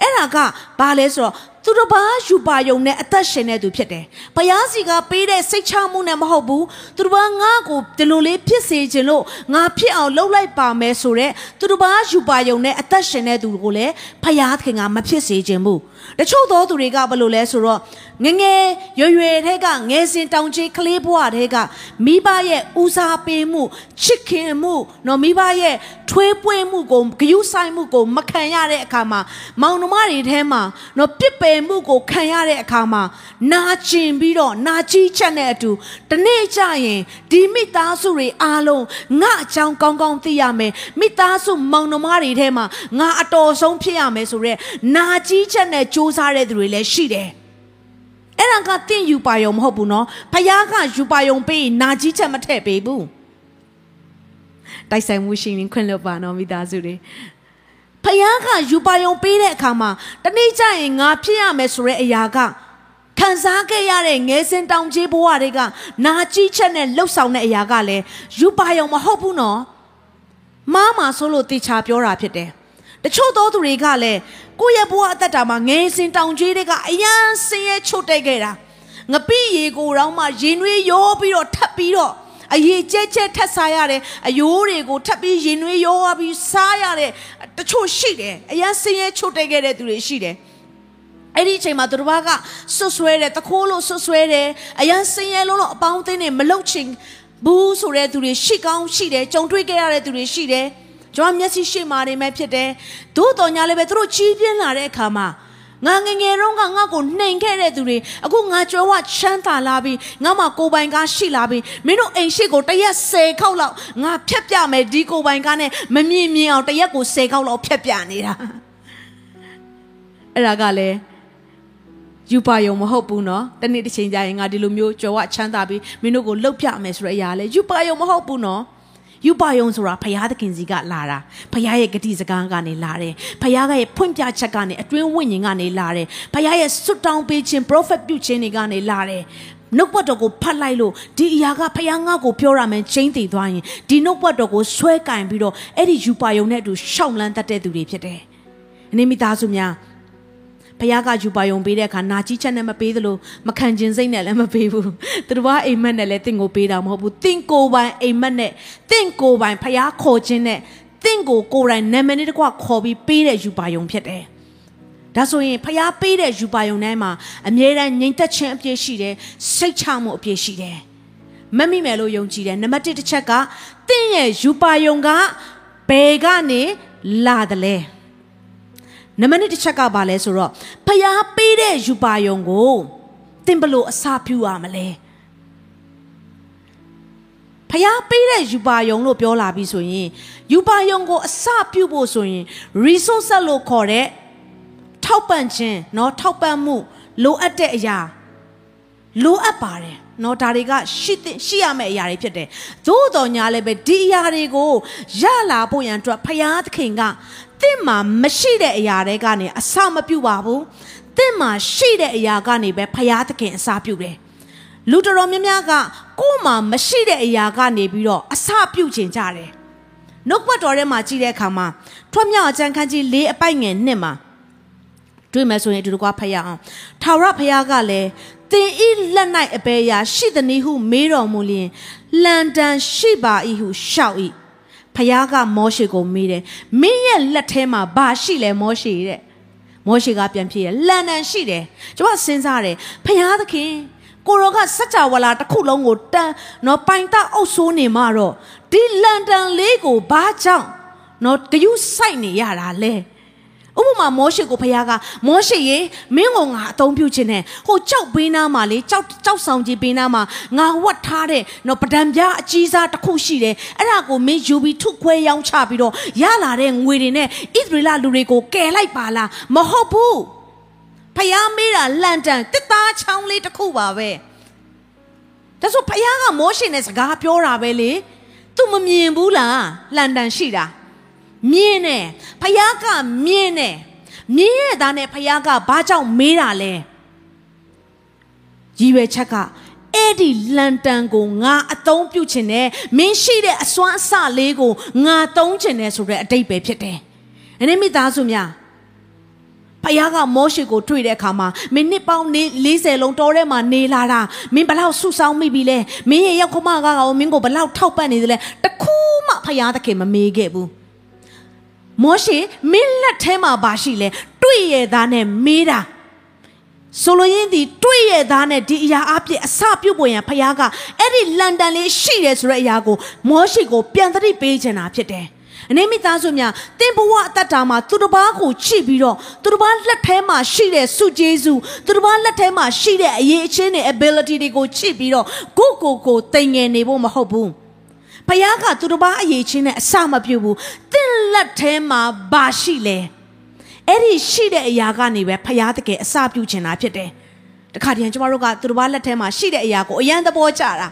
အဲ့ဒါကဘာလဲဆိုတော့ သူတို့ဘာယူပါယုံနဲ့အသက်ရှင်နေသူဖြစ်တယ်။ဘုရားစီကပေးတဲ့စိတ်ချမှုနဲ့မဟုတ်ဘူး။သူတို့ဘာငါ့ကိုဒီလိုလေးဖြစ်စေခြင်းလို့ငါဖြစ်အောင်လှုပ်လိုက်ပါမယ်ဆိုတော့သူတို့ဘာယူပါယုံနဲ့အသက်ရှင်နေသူကိုလည်းဘုရားခင်ကမဖြစ်စေခြင်းဘူး။တချို့သောသူတွေကဘယ်လိုလဲဆိုတော့ငငယ်ရွယ်ရွယ်တဲ့ကငယ်စဉ်တောင်ကြီးကလေးဘဝတဲ့ကမိဘရဲ့ဦးစားပေးမှုချစ်ခင်မှုနော်မိဘရဲ့ထွေးပွေးမှုကိုဂယုဆိုင်မှုကိုမခံရတဲ့အခါမှာမောင်နှမတွေထဲမှာနော်ပြစ်ပယ်မှုကိုခံရတဲ့အခါမှာနာကျင်ပြီးတော့နာကြီးချက်နဲ့အတူတနေ့ကျရင်ဒီမိသားစုတွေအားလုံးငါအကြောင်းကောင်းကောင်းသိရမယ်မိသားစုမောင်နှမတွေထဲမှာငါအတော်ဆုံးဖြစ်ရမယ်ဆိုတော့နာကြီးချက်နဲ့စူးစမ်းတဲ့သူတွေလည်းရှိတယ်အဲ့ဒါကတင့်ယူပါယုံမဟုတ်ဘူးနော်ဖယားကယူပါယုံပေးရင်နာကြီးချက်မထည့်ပေးဘူးတိုက်ဆိုင်မှုရှိရင်ခွင့်လွတ်ပါနော်မိသားစုတွေ ဖယားကယူပါယုံပေးတဲ့အခါမှာတနေ့ကျရင်ငါဖြစ်ရမယ်ဆိုတဲ့အရာကခံစားခဲ့ရတဲ့ငယ်စဉ်တောင်ကြီးဘဝတွေကနာကြီးချက်နဲ့လှုပ်ဆောင်တဲ့အရာကလည်းယူပါယုံမဟုတ်ဘူးနော်မားမှာဆိုလို့တေချာပြောတာဖြစ်တယ်တချို့သောသူတွေကလည်းကိုယ့်ရဲ့ဘဝအသက်တာမှာငယ်စဉ်တောင်ကြီးတွေကအယမ်းဆင်းရဲချုပ်တက်ခဲ့တာငပိရေကိုတော့မှရင်ွေးရောပြီးတော့ထပ်ပြီးတော့ အရေးကျဲကျဲထက်စားရတဲ့အယိုးတွေကိုထပ်ပြီးရင်ွေးရောပြီးစားရတဲ့တချို့ရှိတယ်အယမ်းဆင်းရဲချုပ်တက်ခဲ့တဲ့သူတွေရှိတယ်အဲ့ဒီအချိန်မှာသူတို့ဘာကဆွဆွဲတယ်တခိုးလို့ဆွဆွဲတယ်အရန်စင်ရဲလုံးလို့အပေါင်းအသင်းတွေမလုတ်ချင်ဘူးဆိုတဲ့သူတွေရှိကောင်းရှိတယ်ကြုံတွေ့ခဲ့ရတဲ့သူတွေရှိတယ်ကျွန်တော်မျက်စိရှိမာနေမှဖြစ်တယ်သို့တော်ညာလည်းပဲသူတို့ကြီးပြင်းလာတဲ့အခါမှာ ငါငငယ်တုန်းကငါ့ကိုနှိမ်ခဲ့တဲ့သူတွေအခုငါကြွယ်ဝချမ်းသာလာပြီငါမှကိုပိုင်ကားရှိလာပြီမင်းတို့အိမ်ရှိကိုတရက်၁၀ခေါက်လောက်ငါဖျက်ပြမယ်ဒီကိုပိုင်ကားနဲ့မမြင်မြင်အောင်တရက်ကို၁၀ခေါက်လောက်ဖျက်ပြနေတာအဲ့ဒါကလည်းယူပါယုံမဟုတ်ဘူးနော်တနေ့တစ်ချိန်ကျရင်ငါဒီလိုမျိုးကြွယ်ဝချမ်းသာပြီးမင်းတို့ကိုလှုပ်ပြမယ်ဆိုတဲ့အရာလဲယူပါယုံမဟုတ်ဘူးနော် ပြုပယုံဆိုတာဖရာသခင်စီကလာတာဖရာရဲ့ဂတိစကားကနေလာတယ်ဖရာကရဲ့ဖွင့်ပြချက်ကနေအတွင်းဝိညာဉ်ကနေလာတယ်ဖရာရဲ့ဆွတ်တောင်းပေးခြင်း prophet ပြုခြင်းတွေကနေလာတယ်နှုတ်ပတ်တော်ကိုဖတ်လိုက်လို့ဒီအရာကဖယားငါ့ကိုပြောရမယ်ချင်းတည်သွားရင်ဒီနှုတ်ပတ်တော်ကိုဆွဲကင်ပြီးတော့အဲ့ဒီယူပါယုံနဲ့အတူရှောင်းလန်းတတ်တဲ့သူတွေဖြစ်တယ်။အနေမိသားစုများ ဖခင်ကယူပါယုံပေးတဲ့အခါနာကြီးချက်နဲ့မပေးသလိုမခံကျင်စိတ်နဲ့လည်းမပေးဘူးသူတို့ကအိမ်မက်နဲ့လည်းတင့်ကိုပေးတာမဟုတ်ဘူးတင့်ကိုပိုင်အိမ်မက်နဲ့တင့်ကိုပိုင်ဖခင်ခေါ်ခြင်းနဲ့တင့်ကိုကိုယ်တိုင်နာမည်နဲ့တကွခေါ်ပြီးပေးတဲ့ယူပါယုံဖြစ်တယ်ဒါဆိုရင်ဖျားပေးတဲ့ယူပါယုံထဲမှာအမြဲတမ်းငြိမ်သက်ခြင်းအပြည့်ရှိတယ်စိတ်ချမှုအပြည့်ရှိတယ်မတ်မိမယ်လို့ယုံကြည်တယ်နံပါတ်1တစ်ချက်ကသင်ရဲ့ယူပါယုံကဘယ်ကနေလာတယ်လဲ နံပါတ်2တစ်ချက်ကဘာလဲဆိုတော့ဖျားပေးတဲ့ယူပါယုံကိုသင်ဘလို့အစာဖြူရမလဲဖျားပေးတဲ့ယူပါယုံလို့ပြောလာပြီဆိုရင်ယူပါယုံကိုအစပြုဖို့ဆိုရင် resource လို့ခေါ်တဲ့ထောက်ပံ့ခြင်းเนาะထောက်ပံ့မှုလိုအပ်တဲ့အရာလိုအပ်ပါတယ်နော်ဒါတွေကရှိရှိရမယ့်အရာတွေဖြစ်တယ်သို့တော်ညာလည်းပဲဒီအရာတွေကိုရလာဖို့ရန်အတွက်ဖယားသခင်က တင့်မှာမရှိတဲ့အရာတွေကနေအစမပြုပါဘူးတင့်မှာရှိတဲ့အရာကနေပဲဖယားသခင်အစပြုတယ်လူတော်များများကကိုယ်မှာမရှိတဲ့အရာကနေပြီးတော့အစပြုချင်ကြတယ်နှုတ်ပတ်တော်ထဲမှာကြည့်တဲ့အခါမှာထွတ်မြောက်အကျမ်းခန်းကြီး၄အပိုက်ငယ်နှစ်မှာတွေ့မယ်ဆိုရင်ဒီလိုကဖတ်ရအောင်ထာဝရဖခင်ကလည်းတင်ဤလက်၌အပေရာရှိသည်နည်းဟုမေးတော်မူလျင်လန်တန်ရှိပါ၏ဟုရှောက်၏ ဖခင်ကမောရှေကိုမေးတယ်မင်းရဲ့လက်ထဲမှာဘာရှိလဲမောရှေတဲ့မောရှေကပြန်ဖြေတယ်လန်တန်ရှိတယ်ကျွန်မစဉ်းစားတယ်ဖခင်သခင်ကိုရောကစัจ java လာတစ်ခုလုံးကိုတန်နော်ပိုင်တအုပ်ဆိုးနေမှတော့ဒီလန်တန်လေးကိုဘာကြောင့်နော်ဂယုစိုက်နေရတာလဲ ဥပမာမောရှေကိုဖခင်ကမောရှေရေမင်းကိုငါအသုံးပြုခြင်းနဲ့ဟိုကြောက်ပေးနာမှာလေကြောက်ကြောက်ဆောင်ကြီးပေးနာမှာငါဝတ်ထားတဲ့နော်ပဒံပြားအကြီးစားတစ်ခုရှိတယ်အဲ့ဒါကိုမင်းယူပြီးထုခွဲရောင်းချပြီးတော့ရလာတဲ့ငွေတွေနဲ့ဣသရေလလူတွေကိုကယ်လိုက်ပါလားမဟုတ်ဘူးဖခင်မေးတာလန်တန်တစ်သားချောင်းလေးတစ်ခုပါပဲဒါဆိုဖခင်ကမောရှေနဲ့စကားပြောတာပဲလေသူမမြင်ဘူးလားလန်တန်ရှိတာ မြင်းနဲ့ဖယားကမြင်းနဲ့မြင်းရဲ့သားနဲ့ဖယားကဘာကြောင့်မေးတာလဲရည်ရွယ်ချက်ကအဲ့ဒီလန်တန်ကိုငါအသုံးပြုချင်တယ်မင်းရှိတဲ့အစွမ်းအစလေးကိုငါသုံးချင်တယ်ဆိုတဲ့အတိတ်ပဲဖြစ်တယ်။အနေမိသားစုများဖယားကမောရှေကိုတွေ့တဲ့အခါမှာမင်းနှစ်ပေါင်း40လုံးတောထဲမှာနေလာတာမင်းဘလောက်ဆုဆောင်းမိပြီလဲမင်းရဲ့ရောက်ခမကကောမင်းကိုဘလောက်ထောက်ပံ့နေသလဲတခုမှဖယားသခင်မမေးခဲ့ဘူး။ မောရှေမင်းလက်ထဲမှာဘာရှိလဲတွေ့ရသားနဲ့မေးတာဆိုလိုရင်းဒီတွေ့ရသားနဲ့ဒီအရာအပြည့်အစပြုတ်ပေါ်ရန်ဖခင်ကအဲ့ဒီလန်ဒန်လေးရှိတယ်ဆိုတဲ့အရာကိုမောရှေကိုပြန်သတိပေးချင်တာဖြစ်တယ်အနေမိသားစုများတင်ဘဝအတ္တတာမှာသူတစ်ပါးကိုချိပြီးတော့သူတစ်ပါးလက်ထဲမှာရှိတဲ့စုကျေးဇူးသူတစ်ပါးလက်ထဲမှာရှိတဲ့အရေးအချင်းတွေ ability တွေကိုချိပြီးတော့ကိုကိုကိုတိမ်ငယ်နေဖို့မဟုတ်ဘူး ဖခင်ကသူတစ်ပါးအရေးချင်းနဲ့အစမပြုတ်ဘူးတင့်လက်ထဲမှာဘာရှိလဲအဲ့ဒီရှိတဲ့အရာကနေပဲဖခင်တကယ်အစပြုတ်ချင်တာဖြစ်တယ်တခါတည်းကျမတို့ကသူတစ်ပါးလက်ထဲမှာရှိတဲ့အရာကိုအယံသဘောကျတာ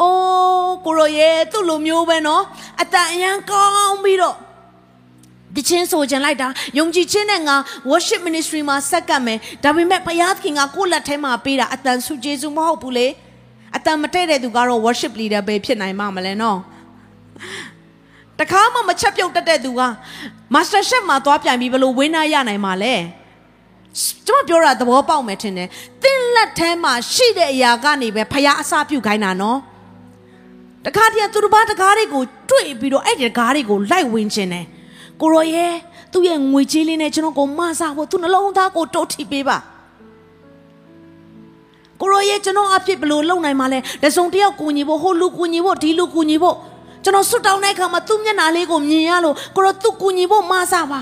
အိုးကိုရောရဲ့သူ့လိုမျိုးပဲနော်အတန်အယံကောင်းပြီးတော့ဒီချင်းဆိုကြလိုက်တာယုံကြည်ခြင်းနဲ့ငါ worship ministry မှာဆက်ကပ်မယ်ဒါပေမဲ့ဘုရားသခင်ကကိုယ့်လက်ထဲမှာပေးတာအတန်ဆုကျေးဇူးမဟုတ်ဘူးလေ အတန်မတည့်တဲ့သူကတော့ worship leader ပဲဖြစ်နိုင်မှာမလဲနော်တခါမှမချက်ပြုတ်တတ်တဲ့သူက master chef မှာသွားပြန်ပြီးဘလို့ဝင်းနာရနိုင်မှာလဲကျွန်မပြောတာသဘောပေါက်မယ်ထင်တယ်သင်လက်ထဲမှာရှိတဲ့အရာကနေပဲဖရားအစာပြုတ်ခိုင်းတာနော်တခါတည်းသူတစ်ပါးတကားတွေကိုတွေ့ပြီးတော့အဲ့ဒီတကားတွေကိုလိုက်ဝင်ခြင်းတယ်ကိုရောရဲ့သူ့ရဲ့ငွေကြေးလေးနဲ့ကျွန်တော်ကိုမဆာဖို့သူနှလုံးသားကိုတိုးထိပေးပါ ကိုရောရဲ့ကျွန်တော်အဖြစ်ဘလို့လုံနိုင်မှာလဲလက်စုံတယောက်ကူညီဖို့ဟိုလူကူညီဖို့ဒီလူကူညီဖို့ကျွန်တော်ဆွတ်တောင်းတဲ့အခါမှာသူ့မျက်နှာလေးကိုမြင်ရလို့ကိုရောသူ့ကူညီဖို့မဆာပါ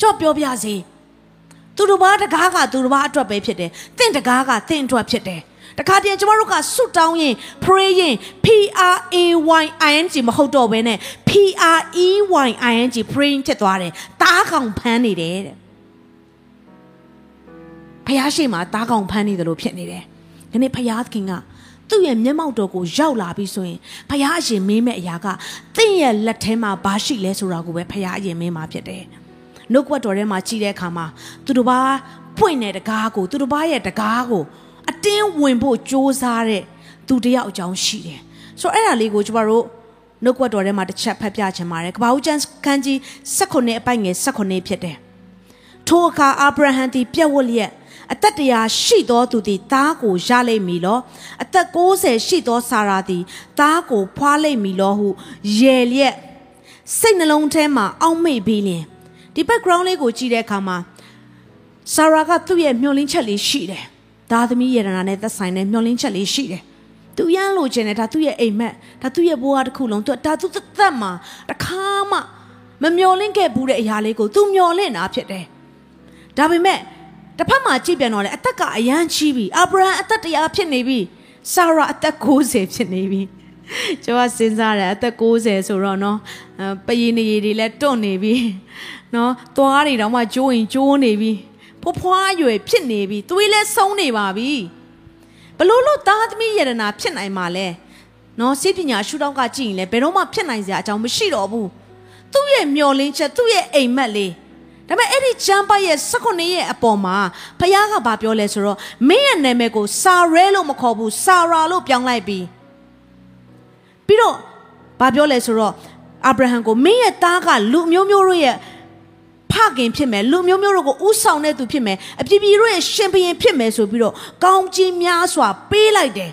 ကြော့ပြောပြစီသူတို့ဘာတကားကသူတို့ဘာအတွက်ပဲဖြစ်တယ်တင့်တကားကတင့်အတွက်ဖြစ်တယ်တခါတည်းကျမတို့ကဆွတ်တောင်းရင် pray ရင် P R A Y I N G မဟုတ်တော့ဘဲနဲ့ P R E Y I N G praying ဖြစ်သွားတယ်တားကောင်ဖမ်းနေတယ်တဲ့ဖះရှိမှတားကောင်ဖမ်းနေတယ်လို့ဖြစ်နေတယ် ဒီနေ့ဖះသခင်ကသူ့ရဲ့မျက်မှောက်တော်ကိုရောက်လာပြီဆိုရင်ဖះအရင်မင်းမဲ့အရာကတင့်ရဲ့လက်ထဲမှာဘာရှိလဲဆိုတာကိုပဲဖះအရင်မင်းမှာဖြစ်တယ်နှုတ်ကပတ်တော်ထဲမှာကြည့်တဲ့အခါမှာသူတို့ဘာပွင့်တဲ့တကားကိုသူတို့ဘာရဲ့တကားကိုအတင်းဝင်ဖို့ကြိုးစားတဲ့သူတယောက်အကြောင်းရှိတယ်ဆိုတော့အဲ့ဒါလေးကိုကျမတို့နှုတ်ကပတ်တော်ထဲမှာတစ်ချက်ဖတ်ပြချင်ပါတယ်ကပ္ပဦးကျမ်းခန်းကြီး16အပိုက်ငယ်16ဖြစ်တယ်ထိုအခါအာဗြဟံသည်ပြက်ဝတ်လျက် အသက်တရာရှိသောသူသည်သားကိုရလိမ့်မည်လောအသက်60ရှိသောဆာရာသည်သားကိုဖွားလိမ့်မည်လောဟုရေလျက်စိတ်နှလုံးထဲမှာအောက်မေ့ပြီးလျင်ဒီ background လေးကိုကြည့်တဲ့အခါမှာဆာရာကသူ့ရဲ့မျှော်လင့်ချက်လေးရှိတယ်သားသမီးယေရနာနဲ့သက်ဆိုင်တဲ့မျှော်လင့်ချက်လေးရှိတယ်သူရမ်းလို့ခြင်းနဲ့ဒါသူ့ရဲ့အိမ်မက်ဒါသူ့ရဲ့ဘဝတစ်ခုလုံးသူဒါသူသက်မှာတခါမှမမျော်လင့်ခဲ့ဘူးတဲ့အရာလေးကိုသူမျော်လင့်တာဖြစ်တယ်ဒါပေမဲ့ တစ်ဖက်မှာကြည့်ပြန်တော့လေအသက်ကအရန်ကြီးပြီအာဗြဟံအသက်တရားဖြစ်နေပြီဆာရာအသက်60ဖြစ်နေပြီကျွန်တော်စဉ်းစားတယ်အသက်60ဆိုတော့နော်ပယင်းနေရီတွေလည်းတွန့်နေပြီနော်သွားတွေတော့မှကျိုးရင်ကျိုးနေပြီဖွားဖွားရွယ်ဖြစ်နေပြီသွေးလည်းဆုံးနေပါပြီဘလို့လို့သားသမီးယရနာဖြစ်နိုင်မှာလဲနော်စိတ်ပညာရှုထောင့်ကကြည့်ရင်လည်းဘယ်တော့မှဖြစ်နိုင်စရာအကြောင်းမရှိတော့ဘူးသူ့ရဲ့မျောလင်းချက်သူ့ရဲ့အိမ်မက်လေး ဒါပေမဲ့အဲ့ဒီကျမ်းပိုက်ရဲ့16ရဲ့အပေါ်မှာဖခင်ကဘာပြောလဲဆိုတော့မင်းရဲ့နာမည်ကိုစာရဲလို့မခေါ်ဘူးစာရာလို့ပြောင်းလိုက်ပြီးပြီးတော့ဘာပြောလဲဆိုတော့အာဗြဟံကိုမင်းရဲ့သားကလူမျိုးမျိုးတို့ရဲ့ဖခင်ဖြစ်မယ်လူမျိုးမျိုးတို့ကိုဥဆောင်တဲ့သူဖြစ်မယ်အပြည့်ပြည့်တို့ရဲ့ရှင်ဘုရင်ဖြစ်မယ်ဆိုပြီးတော့ကောင်းကြီးများစွာပေးလိုက်တယ်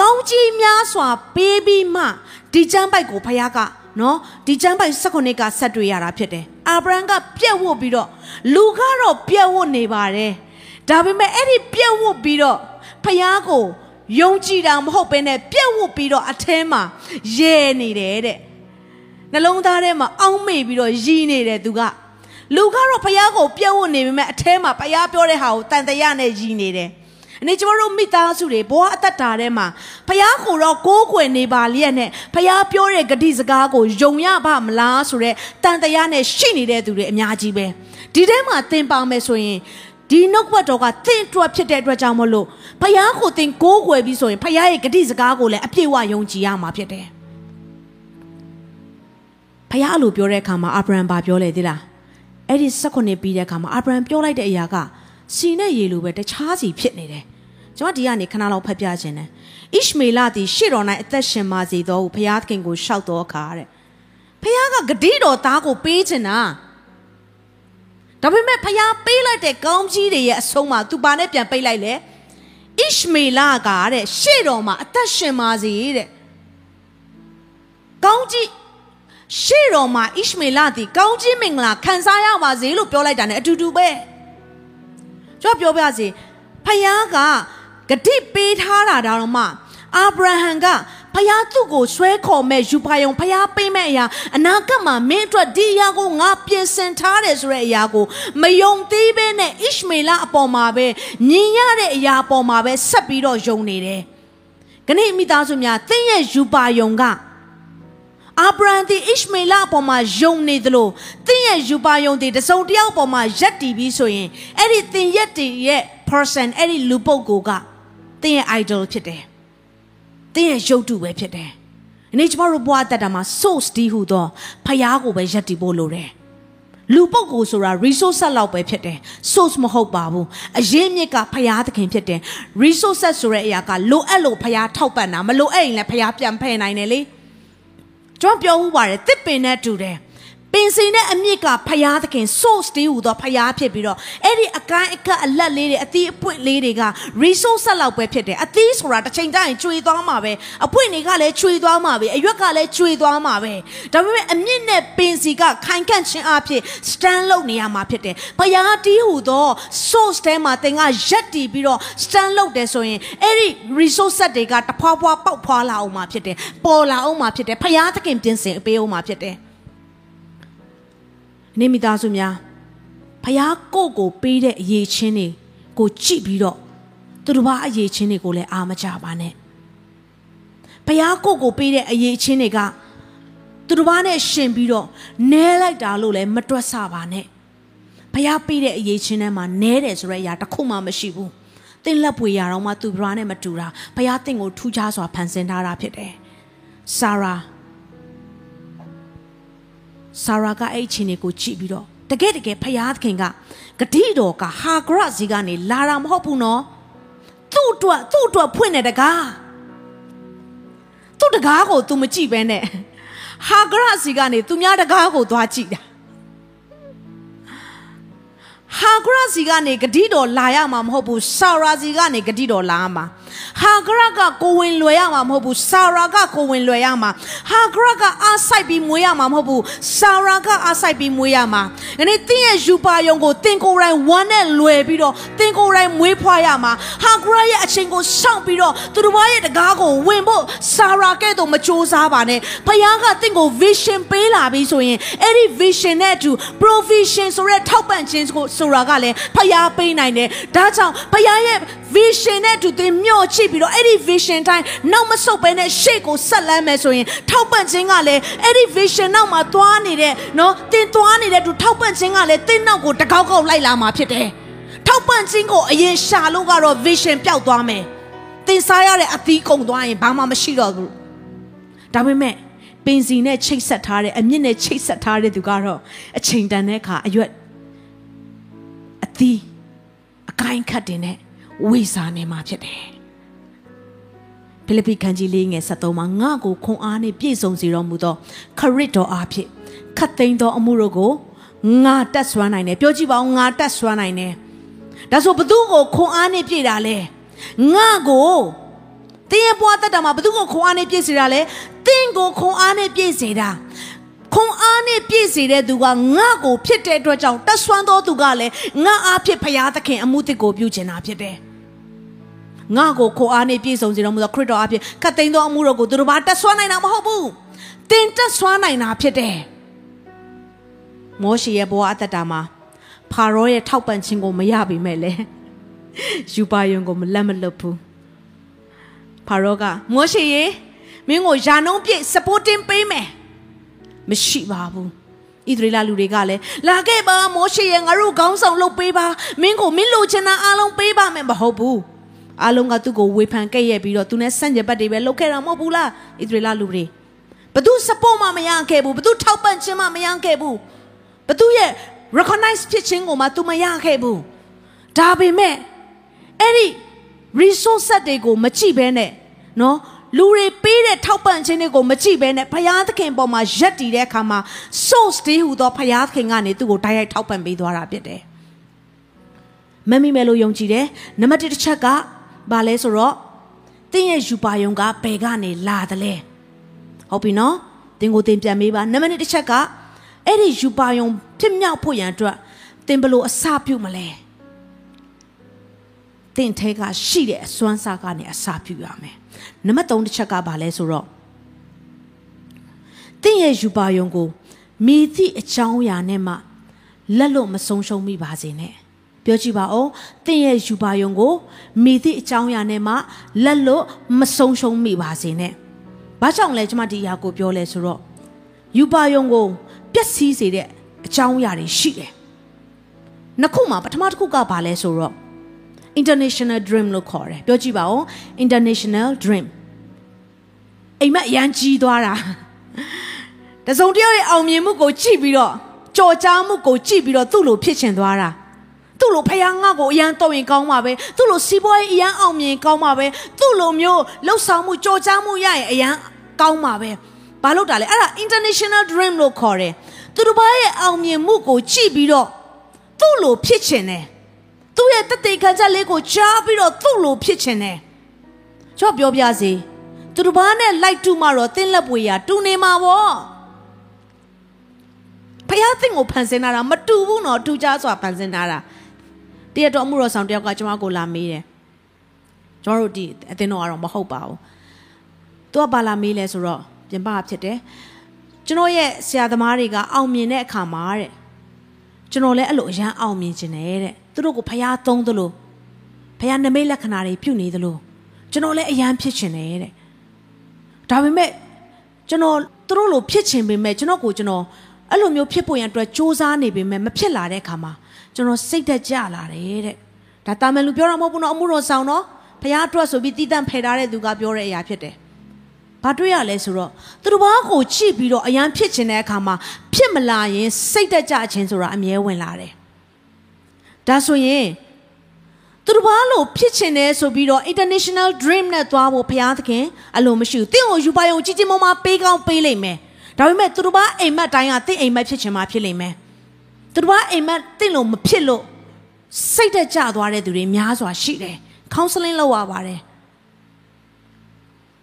ကောင်းကြီးများစွာပေးပြီးမှဒီကျမ်းပိုက်ကိုဖခင်က နော်ဒီကျမ်းပိုက်16ကဆက်တွေ့ရတာဖြစ်တယ်အာဗြဟံကပြက်ဝတ်ပြီးတော့လူကတော့ပြက်ဝတ်နေပါတယ်ဒါပေမဲ့အဲ့ဒီပြက်ဝတ်ပြီးတော့ဖခင်ကိုယုံကြည်တာမဟုတ်ဘဲနဲ့ပြက်ဝတ်ပြီးတော့အထဲမှာရဲနေတယ်တဲ့နှလုံးသားထဲမှာအောင်းမေ့ပြီးတော့ရည်နေတယ်သူကလူကတော့ဖះကိုပြက်ဝတ်နေပေမဲ့အထဲမှာဖះပြောတဲ့ဟာကိုတန်တရနဲ့ရည်နေတယ် အနေကျမတို့မိသားစုတွေဘဝအသက်တာထဲမှာဖះကိုတော့ကိုးကွယ်နေပါလျက်နဲ့ဖះပြောတဲ့ဂတိစကားကိုယုံရပါမလားဆိုတော့တန်တရနဲ့ရှိနေတဲ့သူတွေအများကြီးပဲဒီထဲမှာသင်ပါမယ်ဆိုရင်ဒီနှုတ်ဘတ်တော်ကသင်အတွက်ဖြစ်တဲ့အတွက်ကြောင့်မလို့ဖះကိုသင်ကိုးကွယ်ပြီးဆိုရင်ဖះရဲ့ဂတိစကားကိုလည်းအပြည့်အဝယုံကြည်ရမှာဖြစ်တယ်ဖះအလိုပြောတဲ့အခါမှာအာဗြဟံဘာပြောလဲသိလားအဲ့ဒီ16ပြီးတဲ့အခါမှာအာဗြဟံပြောလိုက်တဲ့အရာက စီနဲ့ရေလိုပဲတခြားစီဖြစ်နေတယ်ကျွန်မဒီကနေခဏလောက်ဖတ်ပြခြင်းတယ်ဣရှမေလသည်ရှေ့တော်၌အသက်ရှင်ပါစေသောဟုဘုရားသခင်ကိုရှောက်တော်အခါတဲ့ဘုရားကဂတိတော်သားကိုပေးခြင်းတာဒါပေမဲ့ဖျားပေးလိုက်တဲ့ကောင်းကြီးတွေရဲ့အဆုံးမှာသူပါနဲ့ပြန်ပိတ်လိုက်လေဣရှမေလကတဲ့ရှေ့တော်မှာအသက်ရှင်ပါစေတဲ့ကောင်းကြီးရှေ့တော်မှာဣရှမေလသည်ကောင်းကြီးမင်္ဂလာခံစားရပါစေလို့ပြောလိုက်တာ ਨੇ အတူတူပဲ ကျွန်တော်ပြောပြစီဖယားကဂတိပေးထားတာတော့မှအာဗြဟံကဖယားသူ့ကိုဆွဲခေါ်မဲ့ယူပါယုံဖယားပေးမဲ့အရာအနာဂတ်မှာမင်းအတွက်ဒီအရာကိုငါပြင်ဆင်ထားတယ်ဆိုတဲ့အရာကိုမယုံသေးဘဲနဲ့ဣရှမေလအပေါ်မှာပဲမြင်ရတဲ့အရာအပေါ်မှာပဲဆက်ပြီးတော့ယုံနေတယ်။ခဏမိသားစုများသင်ရဲ့ယူပါယုံက အာဗြဟံဒီဣရှမေလအပေါ်မှာယုံနေသလိုသင်ရဲ့ယူပါယုံဒီတစုံတယောက်အပေါ်မှာယက်တည်ပြီးဆိုရင်အဲ့ဒီသင်ယက်တည်ရဲ့ person အဲ့ဒီလူပုဂ္ဂိုလ်ကသင်ရဲ့ idol ဖြစ်တယ်သင်ရဲ့ရုပ်တုပဲဖြစ်တယ်။အနေကျမတို့ဘဝတက်တာမှာ source ဒီဟုသောဖျားကိုပဲယက်တည်ဖို့လိုတယ်။လူပုဂ္ဂိုလ်ဆိုတာ resource လောက်ပဲဖြစ်တယ် source မဟုတ်ပါဘူးအရင်မြစ်ကဖျားသခင်ဖြစ်တယ် resource ဆိုတဲ့အရာကလိုအပ်လို့ဖျားထောက်ပံ့တာမလိုအပ်ရင်လည်းဖျားပြန်ဖယ်နိုင်တယ်လေ။ ကျွန်တော်ပြောဦးပါတယ်တစ်ပင်နဲ့တူတယ် ပင်စင်နဲ့အမြစ်ကဖျားသခင် source တည်းဟူသောဖျားဖြစ်ပြီးတော့အဲ့ဒီအကိုင်းအခက်အလက်လေးတွေအသီးအပွင့်လေးတွေက resource ဆက်လောက်ပဲဖြစ်တယ်အသီးဆိုတာတစ်ချိန်တိုင်းကျွေသွားမှာပဲအပွင့်တွေကလည်းကျွေသွားမှာပဲအရွက်ကလည်းကျွေသွားမှာပဲဒါပေမဲ့အမြင့်နဲ့ပင်စီကခိုင်ခန့်ခြင်းအဖြစ် stand လုပ်နေရမှာဖြစ်တယ်ဖျားတည်းဟူသော source ထဲမှာသင်ကရက်တည်ပြီးတော့ stand လုပ်တယ်ဆိုရင်အဲ့ဒီ resource ဆက်တွေကတဖွာဖွာပေါက်ဖွာလာအောင်မှာဖြစ်တယ်ပေါ်လာအောင်မှာဖြစ်တယ်ဖျားသခင်ပြင်ဆင်ပေးအောင်မှာဖြစ်တယ် နေမိသားစုများဖះကိုကိုပေးတဲ့အရေးချင်းတွေကိုကြည့်ပြီးတော့သူတို့ဘာအရေးချင်းတွေကိုလည်းအာမကြပါနဲ့ဖះကိုကိုပေးတဲ့အရေးချင်းတွေကသူတို့ဘာနဲ့ရှင်ပြီးတော့နဲလိုက်တာလို့လည်းမတွက်ဆပါနဲ့ဖះပေးတဲ့အရေးချင်းထဲမှာနဲတယ်ဆိုတဲ့အရာတစ်ခုမှမရှိဘူးသင်လက်ပွေရတော့မှသူဘွားနဲ့မတူတာဖះသင်ကိုထူးခြားစွာဖန်ဆင်းထားတာဖြစ်တယ်ဆာရာ ဆာရာကအဲ့ချင်းတွေကိုကြည့်ပြီးတော့တကယ်တကယ်ဖယားသခင်ကဂတိတော်ကဟာဂရစီကနေလာတာမဟုတ်ဘူးနော်သူ့အတွက်သူ့အတွက်ဖွင့်တဲ့တကားသူ့တကားကို तू မကြည့်ဘဲနဲ့ဟာဂရစီကနေသူများတကားကိုသွားကြည့်တာဟာဂရစီကနေဂတိတော်လာရမှာမဟုတ်ဘူးဆာရာစီကနေဂတိတော်လာမှာ ဟာဂရကကိုဝင်လွယ်ရမှာမဟုတ်ဘူးဆာရာကကိုဝင်လွယ်ရမှာဟာဂရကအားဆိုင်ပြီးမွေးရမှာမဟုတ်ဘူးဆာရာကအားဆိုင်ပြီးမွေးရမှာ။ဒီနေ့တင်းရဲ့ယူပါယုံကိုတင်းကိုယ်တိုင်ဝမ်းနဲ့လွယ်ပြီးတော့တင်းကိုယ်တိုင်မွေးဖွားရမှာဟာဂရရဲ့အချိန်ကိုစောင့်ပြီးတော့သူတို့ဘာရဲ့တကားကိုဝင်ဖို့ဆာရာကဲ့သို့မစူးစားပါနဲ့။ဖခင်ကတင်းကို vision ပေးလာပြီးဆိုရင်အဲ့ဒီ vision နဲ့အတူ provision ဆိုတဲ့ထောက်ပံ့ခြင်းကိုဆိုတာကလည်းဖခင်ပေးနိုင်တယ်။ဒါကြောင့်ဖခင်ရဲ့ vision နဲ့အတူသင်မျှော်ချိပြီးတော့အဲ့ဒီ vision တိုင်းနောက်မဆုတ်ဘဲနဲ့ရှေ့ကိုဆက်လမ်းမယ်ဆိုရင်ထောက်ပံ့ခြင်းကလည်းအဲ့ဒီ vision နောက်မှာသွားနေတဲ့နော်သင်သွားနေတဲ့သူထောက်ပံ့ခြင်းကလည်းသင်နောက်ကိုတကောက်ကောက်လိုက်လာမှာဖြစ်တယ်။ထောက်ပံ့ခြင်းကိုအရင်ရှာလို့ကတော့ vision ပျောက်သွားမယ်။သင်စားရတဲ့အသီးကုန်သွားရင်ဘာမှမရှိတော့ဘူး။ဒါပေမဲ့ပင်စီနဲ့ချိတ်ဆက်ထားတဲ့အမြင့်နဲ့ချိတ်ဆက်ထားတဲ့သူကတော့အချိန်တန်တဲ့အခါအရွက်အသီးအကိုင်းခတ်တင်တဲ့ဝေစာနေမှာဖြစ်တယ် ဖိလိပ္ပိခန်းကြီးလေးငယ်73မှာငါ့ကိုခွန်အားနှင့်ပြည့်စုံစေတော်မူသောခရစ်တော်အားဖြင့်ခတ်သိမ်းသောအမှုတို့ကိုငါတက်ဆွမ်းနိုင်တယ်ပြောကြည့်ပါဦးငါတက်ဆွမ်းနိုင်တယ်ဒါဆိုဘသူကိုခွန်အားနှင့်ပြည့်တာလဲငါကိုတင်းရဲ့ဘွားတက်တာမှာဘသူကိုခွန်အားနှင့်ပြည့်စေတာလဲတင်းကိုခွန်အားနှင့်ပြည့်စေတာခွန်အားနဲ့ပြည့်စေတဲ့သူကငါ့ကိုဖြစ်တဲ့အတွက်ကြောင့်တဆွမ်းသောသူကလည်းငါအားဖြင့်ဖရာသခင်အမှုတစ်ကိုပြုချင်တာဖြစ်တယ်။ ငါ့ကိုခွန်အားနဲ့ပြည့်စုံစေတော်မူသောခရစ်တော်အားဖြင့်ခတ်သိမ်းသောအမှုတော်ကိုသူတို့ဘာတဆွမ်းနိုင်တာမဟုတ်ဘူး။တင်တဆွမ်းနိုင်တာဖြစ်တယ်။မောရှေရဲ့ဘဝအသက်တာမှာဖာရောရဲ့ထောက်ပံ့ခြင်းကိုမရပေမဲ့လေယူပါယုံကိုမလက်မလွတ်ဘူး။ဖာရောကမောရှေရေမင်းကိုယာနုံးပြည့် supporting ပေးမယ်။မရှိပါဘူးဣသရေလလူတွေကလည်းလာခဲ့ပါမောရှေရဲ့ငါတို့ခေါင်းဆောင်လုပ်ပေးပါမင်းကိုမင်းလိုချင်တာအားလုံးပေးပါမယ်မဟုတ်ဘူး အားလုံးကသူ့ကိုဝေဖန်ခဲ့ရပြီးတော့သူနဲ့ဆန့်ကျင်ဘက်တွေပဲလုပ်ခဲ့တာမဟုတ်ဘူးလားဣသရေလလူတွေဘသူ support မှမရခဲ့ဘူးဘသူထောက်ပံ့ခြင်းမှမရခဲ့ဘူးဘသူရဲ့ recognize ဖြစ်ခြင်းကိုမှသူမရခဲ့ဘူးဒါပေမဲ့အဲ့ဒီ resource တွေကိုမကြည့်ဘဲနဲ့နော်လူတွေပေးတဲ့ထောက်ပံ့ခြင်းတွေကိုမကြည့်ဘဲနဲ့ဘုရားသခင်ပေါ်မှာရက်တည်တဲ့အခါမှာ source တည်းဟူသောဘုရားသခင်ကနေသူ့ကိုတိုက်ရိုက်ထောက်ပံ့ပေးသွားတာဖြစ်တယ်။မမိမယ်လို့ယုံကြည်တယ်။နံပါတ်1တစ်ချက်က ဘာလဲဆိုတော့တင်းရဲ့ယူပါယုံကဘယ်ကနေလာတယ်လဲ။ဟုတ်ပြီနော်။တင်းကိုတင်ပြန်မေးပါ။နံပါတ်2တစ်ချက်ကအဲ့ဒီယူပါယုံဖြစ်မြောက်ဖို့ရန်အတွက်တင်းဘလို့အစပြုမလဲ။တင်းထဲကရှိတဲ့အစွမ်းစားကနေအစပြုရမယ်။နံပါတ်3တစ်ချက်ကဘာလဲဆိုတော့တင့်ရဲ့ယူပါယုံကိုမိသည့်အကြောင်းအရာနဲ့မှလက်လို့မဆုံးရှုံးမိပါစေနဲ့ ပြောကြည့်ပါဦးတင့်ရဲ့ယူပါယုံကိုမိသည့်အကြောင်းအရာနဲ့မှလက်လို့မဆုံးရှုံးမိပါစေနဲ့ဘာကြောင့်လဲကျွန်မဒီအရာကိုပြောလဲဆိုတော့ယူပါယုံကိုပျက်စီးစေတဲ့အကြောင်းအရာတွေရှိတယ်နှစ်ခုမှာပထမတစ်ခုကဘာလဲဆိုတော့ international dream လို့ခေါ်တယ်ပြောကြည့်ပါဦး international dream အိမ်မက်ရန်ကြီးသွားတာတစုံတယောက်ရဲ့အောင်မြင်မှုကိုကြည့်ပြီးတော့ကြော်ကြားမှုကိုကြည့်ပြီးတော့သူ့လိုဖြစ်ချင်သွားတာ သူ့လိုဖယားငါ့ကိုအရန်တော့ရင်ကောင်းပါပဲသူ့လိုစီးပွားရေးအရန်အောင်မြင်ကောင်းပါပဲသူ့လိုမျိုးလှုပ်ဆောင်မှုကြော်ကြားမှုရရင်အရန်ကောင်းပါပဲဘာလို့တာလဲအဲ့ဒါ international dream လို့ခေါ်တယ်သူတို့ဘာရဲ့အောင်မြင်မှုကိုကြည့်ပြီးတော့သူ့လိုဖြစ်ချင်တယ်သူ့ရဲ့တသက်ခံချက်လေးကိုကြားပြီးတော့သူ့လိုဖြစ်ချင်တယ်။ချော့ပြောပြစီသူတို့ဘာနဲ့လိုက်တူမှတော့တင်းလက်ပွေရတူနေမှာပေါ့။ဖယားသင်ကိုဖန်ဆင်းတာမတူဘူးနော်တူကြစွာဖန်ဆင်းတာ တရက်တော့အမှုတော်ဆောင်တယောက်ကကျွန်မကိုလာမေးတယ်။ကျွန်တော်တို့ဒီအတင်းတော်ကတော့မဟုတ်ပါဘူး။သူကဘာလာမေးလဲဆိုတော့ပြင်ပဖြစ်တယ်။ကျွန်တော်ရဲ့ဆရာသမားတွေကအောင်မြင်တဲ့အခါမှာတဲ့ကျွန်တော်လည်းအဲ့လိုအရန်အောင်မြင်ခြင်းနဲ့တဲ့သူတို့ကိုဖျားသုံးသလိုဖျားနမိတ်လက္ခဏာတွေပြုနေသလိုကျွန်တော်လည်းအရန်ဖြစ်ခြင်းနဲ့တဲ့ဒါပေမဲ့ကျွန်တော်သူတို့လိုဖြစ်ခြင်းပေမဲ့ကျွန်တော်ကိုကျွန်တော်အဲ့လိုမျိုးဖြစ်ဖို့ရန်အတွက်စူးစမ်းနေပေမဲ့မဖြစ်လာတဲ့အခါမှာ ကျွန်တော်စိတ်သက်ကြလာတယ်တဲ့ဒါတာမန်လူပြောတာမဟုတ်ဘူးနော်အမှုတော်ဆောင်တော့ဖျားအတွက်ဆိုပြီးတည်တံ့ဖယ်ထားတဲ့သူကပြောတဲ့အရာဖြစ်တယ်ဘာတွေ့ရလဲဆိုတော့သူတို့ဘာကိုကြည့်ပြီးတော့အရန်ဖြစ်ခြင်းတဲ့အခါမှာဖြစ်မလာရင်စိတ်တက်ကြခြင်းဆိုတာအမြဲဝင်လာတယ်ဒါဆိုရင်သူတို့ဘာလို့ဖြစ်ချင်တယ်ဆိုပြီးတော့ international dream နဲ့သွားဖို့ဘုရားသခင်အလိုမရှိဘူး။တင့်ကိုယူပါယုံကြီးကြီးမုံမပေးကောင်းပေးလိမ့်မယ်။ဒါပေမဲ့သူတို့ဘာအိမ်မက်တိုင်းကတင့်အိမ်မက်ဖြစ်ချင်မှဖြစ်လိမ့်မယ်။ သူတို့ဘာအိမ်မက်တင့်လို့မဖြစ်လို့စိတ်တက်ကြသွားတဲ့သူတွေများစွာရှိတယ်။ counseling လုပ်ရပါတယ်။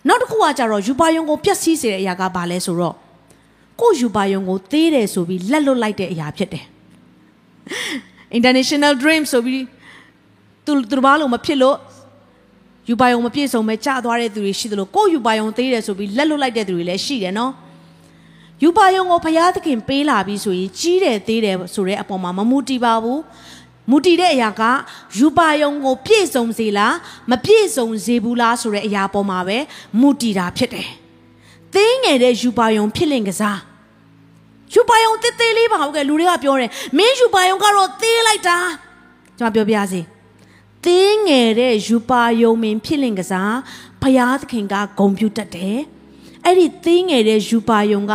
နောက်တစ်ခုကကြတော့ယူပါယုံကိုပျက်စီးစေတဲ့အရာကဘာလဲဆိုတော့ကို့ယူပါယုံကိုသေးတယ်ဆိုပြီးလက်လွတ်လိုက်တဲ့အရာဖြစ်တယ် international dream ဆိုပြီးသူသူတစ်ပါးလုံးမဖြစ်လို့ယူပါယုံမပြည့်စုံပဲကြာသွားတဲ့သူတွေရှိသလိုကို့ယူပါယုံသေးတယ်ဆိုပြီးလက်လွတ်လိုက်တဲ့သူတွေလည်းရှိတယ်နော် ယူပါယုံကိုဘုရားသခင်ပေးလာပြီးဆိုရင်ကြီးတယ်သေးတယ်ဆိုတဲ့အပေါ်မှာမမူတည်ပါဘူးမူတည်တဲ့အရာကယူပါယုံကို ပြည့်စုံစေလားမပြည့်စုံစေဘူးလားဆိုတဲ့အရာပေါ်မှာပဲမူတည်တာဖြစ်တယ်။သေးငယ်တဲ့ယူပါယုံဖြစ်လင်ကစားယူပါယုံတစ်သေးလေးပါဟုတ်ကဲ့လူတွေကပြောတယ်မင်းယူပါယုံကတော့သေးလိုက်တာကျွန်မပြောပြရစီသေးငယ်တဲ့ယူပါယုံမင်းဖြစ်လင်ကစားဘုရားသခင်ကဂုံပြူတတ်တယ်။အဲ့ဒီသေးငယ်တဲ့ယူပါယုံက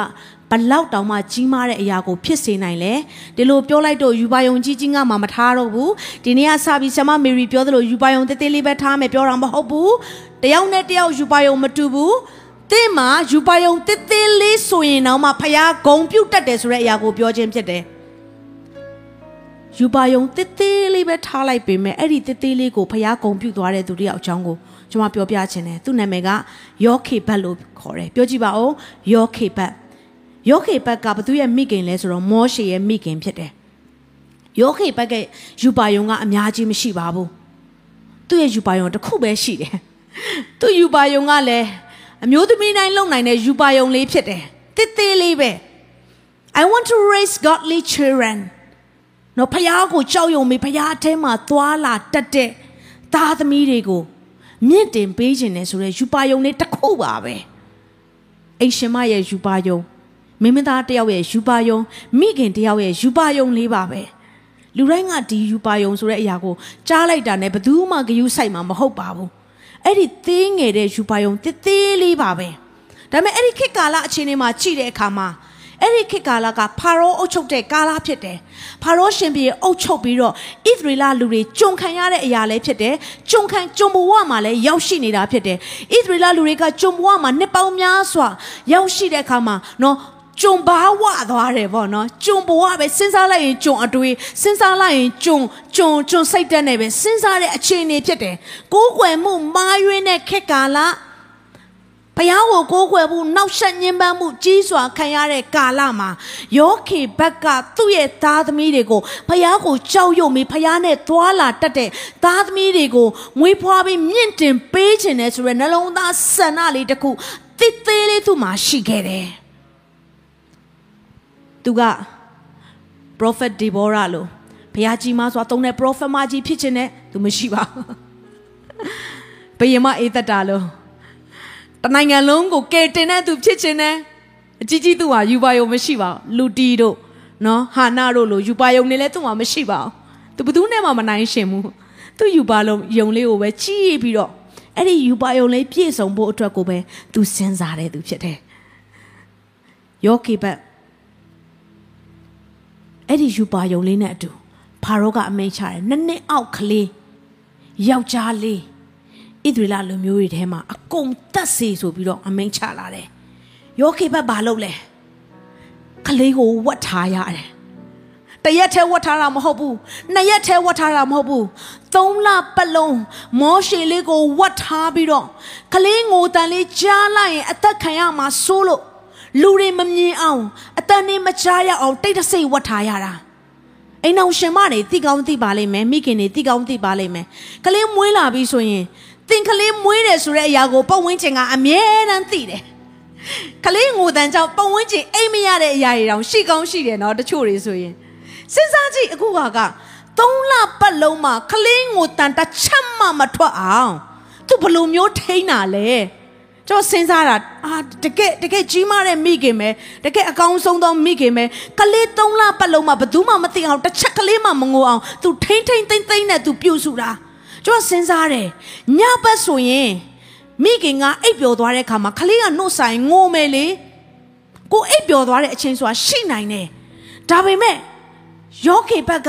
ဘလောက်တောင်မှကြီးမားတဲ့အရာကိုဖြစ်စေနိုင်လဲဒီလိုပြောလိုက်တော့ယူပါယုံကြီးကြီးကမှမထားတော့ဘူးဒီနေ့ကစပြီးဆ iam မေရီပြောသလိုယူပါယုံတေးသေးလေးပဲထားမယ်ပြောတာမဟုတ်ဘူးတယောက်နဲ့တယောက်ယူပါယုံမတူဘူးတင်းမှာယူပါယုံတေးသေးလေးဆိုရင်တော့မှဖျားဂုံပြုတ်တတ်တယ်ဆိုတဲ့အရာကိုပြောခြင်းဖြစ်တယ်ယူပါယုံတေးသေးလေးပဲထားလိုက်ပေမဲ့အဲ့ဒီတေးသေးလေးကိုဖျားဂုံပြုတ်သွားတဲ့သူတယောက်အကြောင်းကိုကျွန်မပြောပြချင်တယ်သူ့နာမည်ကယောခေဘတ်လို့ခေါ်တယ်ပြောကြည့်ပါဦးယောခေဘတ် ယောခေဘက်ကဘသူရဲ့မိခင်လဲဆိုတော့မောရှေရဲ့မိခင်ဖြစ်တယ်ယောခေဘက်ကယူပါယုံကအများကြီးမရှိပါဘူးသူ့ရဲ့ယူပါယုံတစ်ခုပဲရှိတယ်သူ့ယူပါယုံကလည်းအမျိုးသမီးတိုင်းလုံနိုင်တဲ့ယူပါယုံလေးဖြစ်တယ်တစ်သေးလေးပဲ I want to raise godly children နော်ဖခင်ကိုကြောက်ရွံ့ပြီးဖခင်အထဲမှာသွားလာတတ်တဲ့သားသမီးတွေကိုမြင့်တင်ပေးခြင်းနဲ့ဆိုရဲယူပါယုံလေးတစ်ခုပါပဲအိရှင်မရဲ့ယူပါယုံ မင်းမသားတယောက်ရဲ့ယူပါယုံမိခင်တယောက်ရဲ့ယူပါယုံလေးပါပဲလူတိုင်းကဒီယူပါယုံဆိုတဲ့အရာကိုကြားလိုက်တာနဲ့ဘယ်သူမှဂယုဆိုင်မှာမဟုတ်ပါဘူးအဲ့ဒီသေးငယ်တဲ့ယူပါယုံတည်သေးလေးပါပဲဒါပေမဲ့အဲ့ဒီခေတ်ကာလအခြေအနေမှာကြည့်တဲ့အခါမှာအဲ့ဒီခေတ်ကာလကဖာရောအုပ်ချုပ်တဲ့ကာလဖြစ်တယ်။ဖာရောရှင်ပြည်အုပ်ချုပ်ပြီးတော့ဣသရေလလူတွေကြုံခံရတဲ့အရာလည်းဖြစ်တယ်။ကြုံခံကြုံဘဝမှာလည်းရောက်ရှိနေတာဖြစ်တယ်။ဣသရေလလူတွေကကြုံဘဝမှာနှစ်ပေါင်းများစွာရောက်ရှိတဲ့အခါမှာနော် ကြုံဘာဝသွားတယ်ပေါ့နော်ကြုံဘဝပဲစဉ်းစားလိုက်ရင်ကြုံအတွေးစဉ်းစားလိုက်ရင်ကြုံကြုံကြုံစိတ်တက်နေပဲစဉ်းစားတဲ့အခြေအနေဖြစ်တယ်ကိုးကွယ်မှုမာယွင်းတဲ့ခက်ကာလဘုရားကိုကိုးကွယ်ဖို့နောက်ဆက်ညှဉ်းပန်းမှုကြီးစွာခံရတဲ့ကာလမှာယောခေဘက်ကသူ့ရဲ့သားသမီးတွေကိုဘုရားကိုကြောက်ရွံ့ပြီးဘုရားနဲ့သွာလာတတ်တဲ့သားသမီးတွေကိုမွေးဖွားပြီးမြင့်တင်ပေးခြင်းနဲ့ဆိုရယ်နှလုံးသားဆန္ဒလေးတစ်ခုတိတ်သေးလေးသူ့မှာရှိခဲ့တယ် သူက prophet Deborah လို့ဘုရားကြီးမဆိုသုံးတဲ့ prophet မကြီးဖြစ်ခြင်းနဲ့သူမရှိပါဘူးဘယင်မအေးသက်တာလို့တနိုင်ငံလုံးကိုကယ်တင်တဲ့သူဖြစ်ခြင်းနဲ့အကြီးကြီးသူဟာယူပါယုံမရှိပါဘူးလူတီတို့နော်ဟာနာတို့လို့ယူပါယုံနေလဲသူ့မှာမရှိပါဘူးသူဘယ်သူနဲ့မှမနိုင်ရှင်ဘူးသူယူပါလုံးယုံလေးကိုပဲကြီးပြီးတော့အဲ့ဒီယူပါယုံလေးပြည့်စုံဖို့အတွက်ကိုပဲသူစဉ်းစားတဲ့သူဖြစ်တယ်ယောကိဘတ် အဲ့ဒီယူပါယုံလေးနဲ့အတူဖာရောကအမိန့်ချတယ်နှစ်နှစ်အောက်ကလေးယောက်ျားလေးဣသရေလလူမျိုးတွေထဲမှာအကုန်တက်စေဆိုပြီးတော့အမိန့်ချလာတယ်ယောခေဘတ်ဘာလုပ်လဲကလေးကိုဝတ်ထားရတယ်တရက်ထဲဝတ်ထားတာမဟုတ်ဘူးနှစ်ရက်ထဲဝတ်ထားတာမဟုတ်ဘူးသုံးလပတ်လုံးမောရှေလေးကိုဝတ်ထားပြီးတော့ကလေးငိုတန်လေးကြားလိုက်ရင်အသက်ခံရမှာစိုးလို့ လူတွေမမြင်အောင်အတန်နေမချရအောင်တိတ်တဆိတ်ဝတ်ထားရတာအိမ်အောင်ရှင်မတွေတိကောင်းတိပါလိမ့်မယ်မိခင်တွေတိကောင်းတိပါလိမ့်မယ်ကလေးမွေးလာပြီဆိုရင်သင်ကလေးမွေးတယ်ဆိုတဲ့အရာကိုပတ်ဝန်းကျင်ကအမြဲတမ်းသိတယ်ကလေးငိုတန်ကြောင့်ပတ်ဝန်းကျင်အိမ်မရတဲ့အရာတွေတောင်ရှိကောင်းရှိတယ်နော်တချို့တွေဆိုရင်စဉ်းစားကြည့်အခုကကသုံးလပတ်လုံးမှာကလေးငိုတန်တစ်ချက်မှမထွက်အောင်သူဘလို့မျိုးထိန်းတာလဲ ကျွန်တော်စဉ်းစားတာအာတကယ်တကယ်ကြီးမားတဲ့မိခင်ပဲတကယ်အကောင်းဆုံးသောမိခင်ပဲကလေး၃လပတ်လုံးမှာဘယ်သူမှမသိအောင်တစ်ချက်ကလေးမှမငိုအောင်သူထိမ့်ထိမ့်သိမ့်သိမ့်နဲ့သူပြုတ်စုတာကျွန်တော်စဉ်းစားတယ်ညဘက်ဆိုရင်မိခင်ကအိပ်ပျော်သွားတဲ့အခါမှာကလေးကနှုတ်ဆိုင်ငိုမယ်လေကိုအိပ်ပျော်သွားတဲ့အချိန်ဆိုတာရှိနိုင်တယ်ဒါပေမဲ့ယောခေဘက်က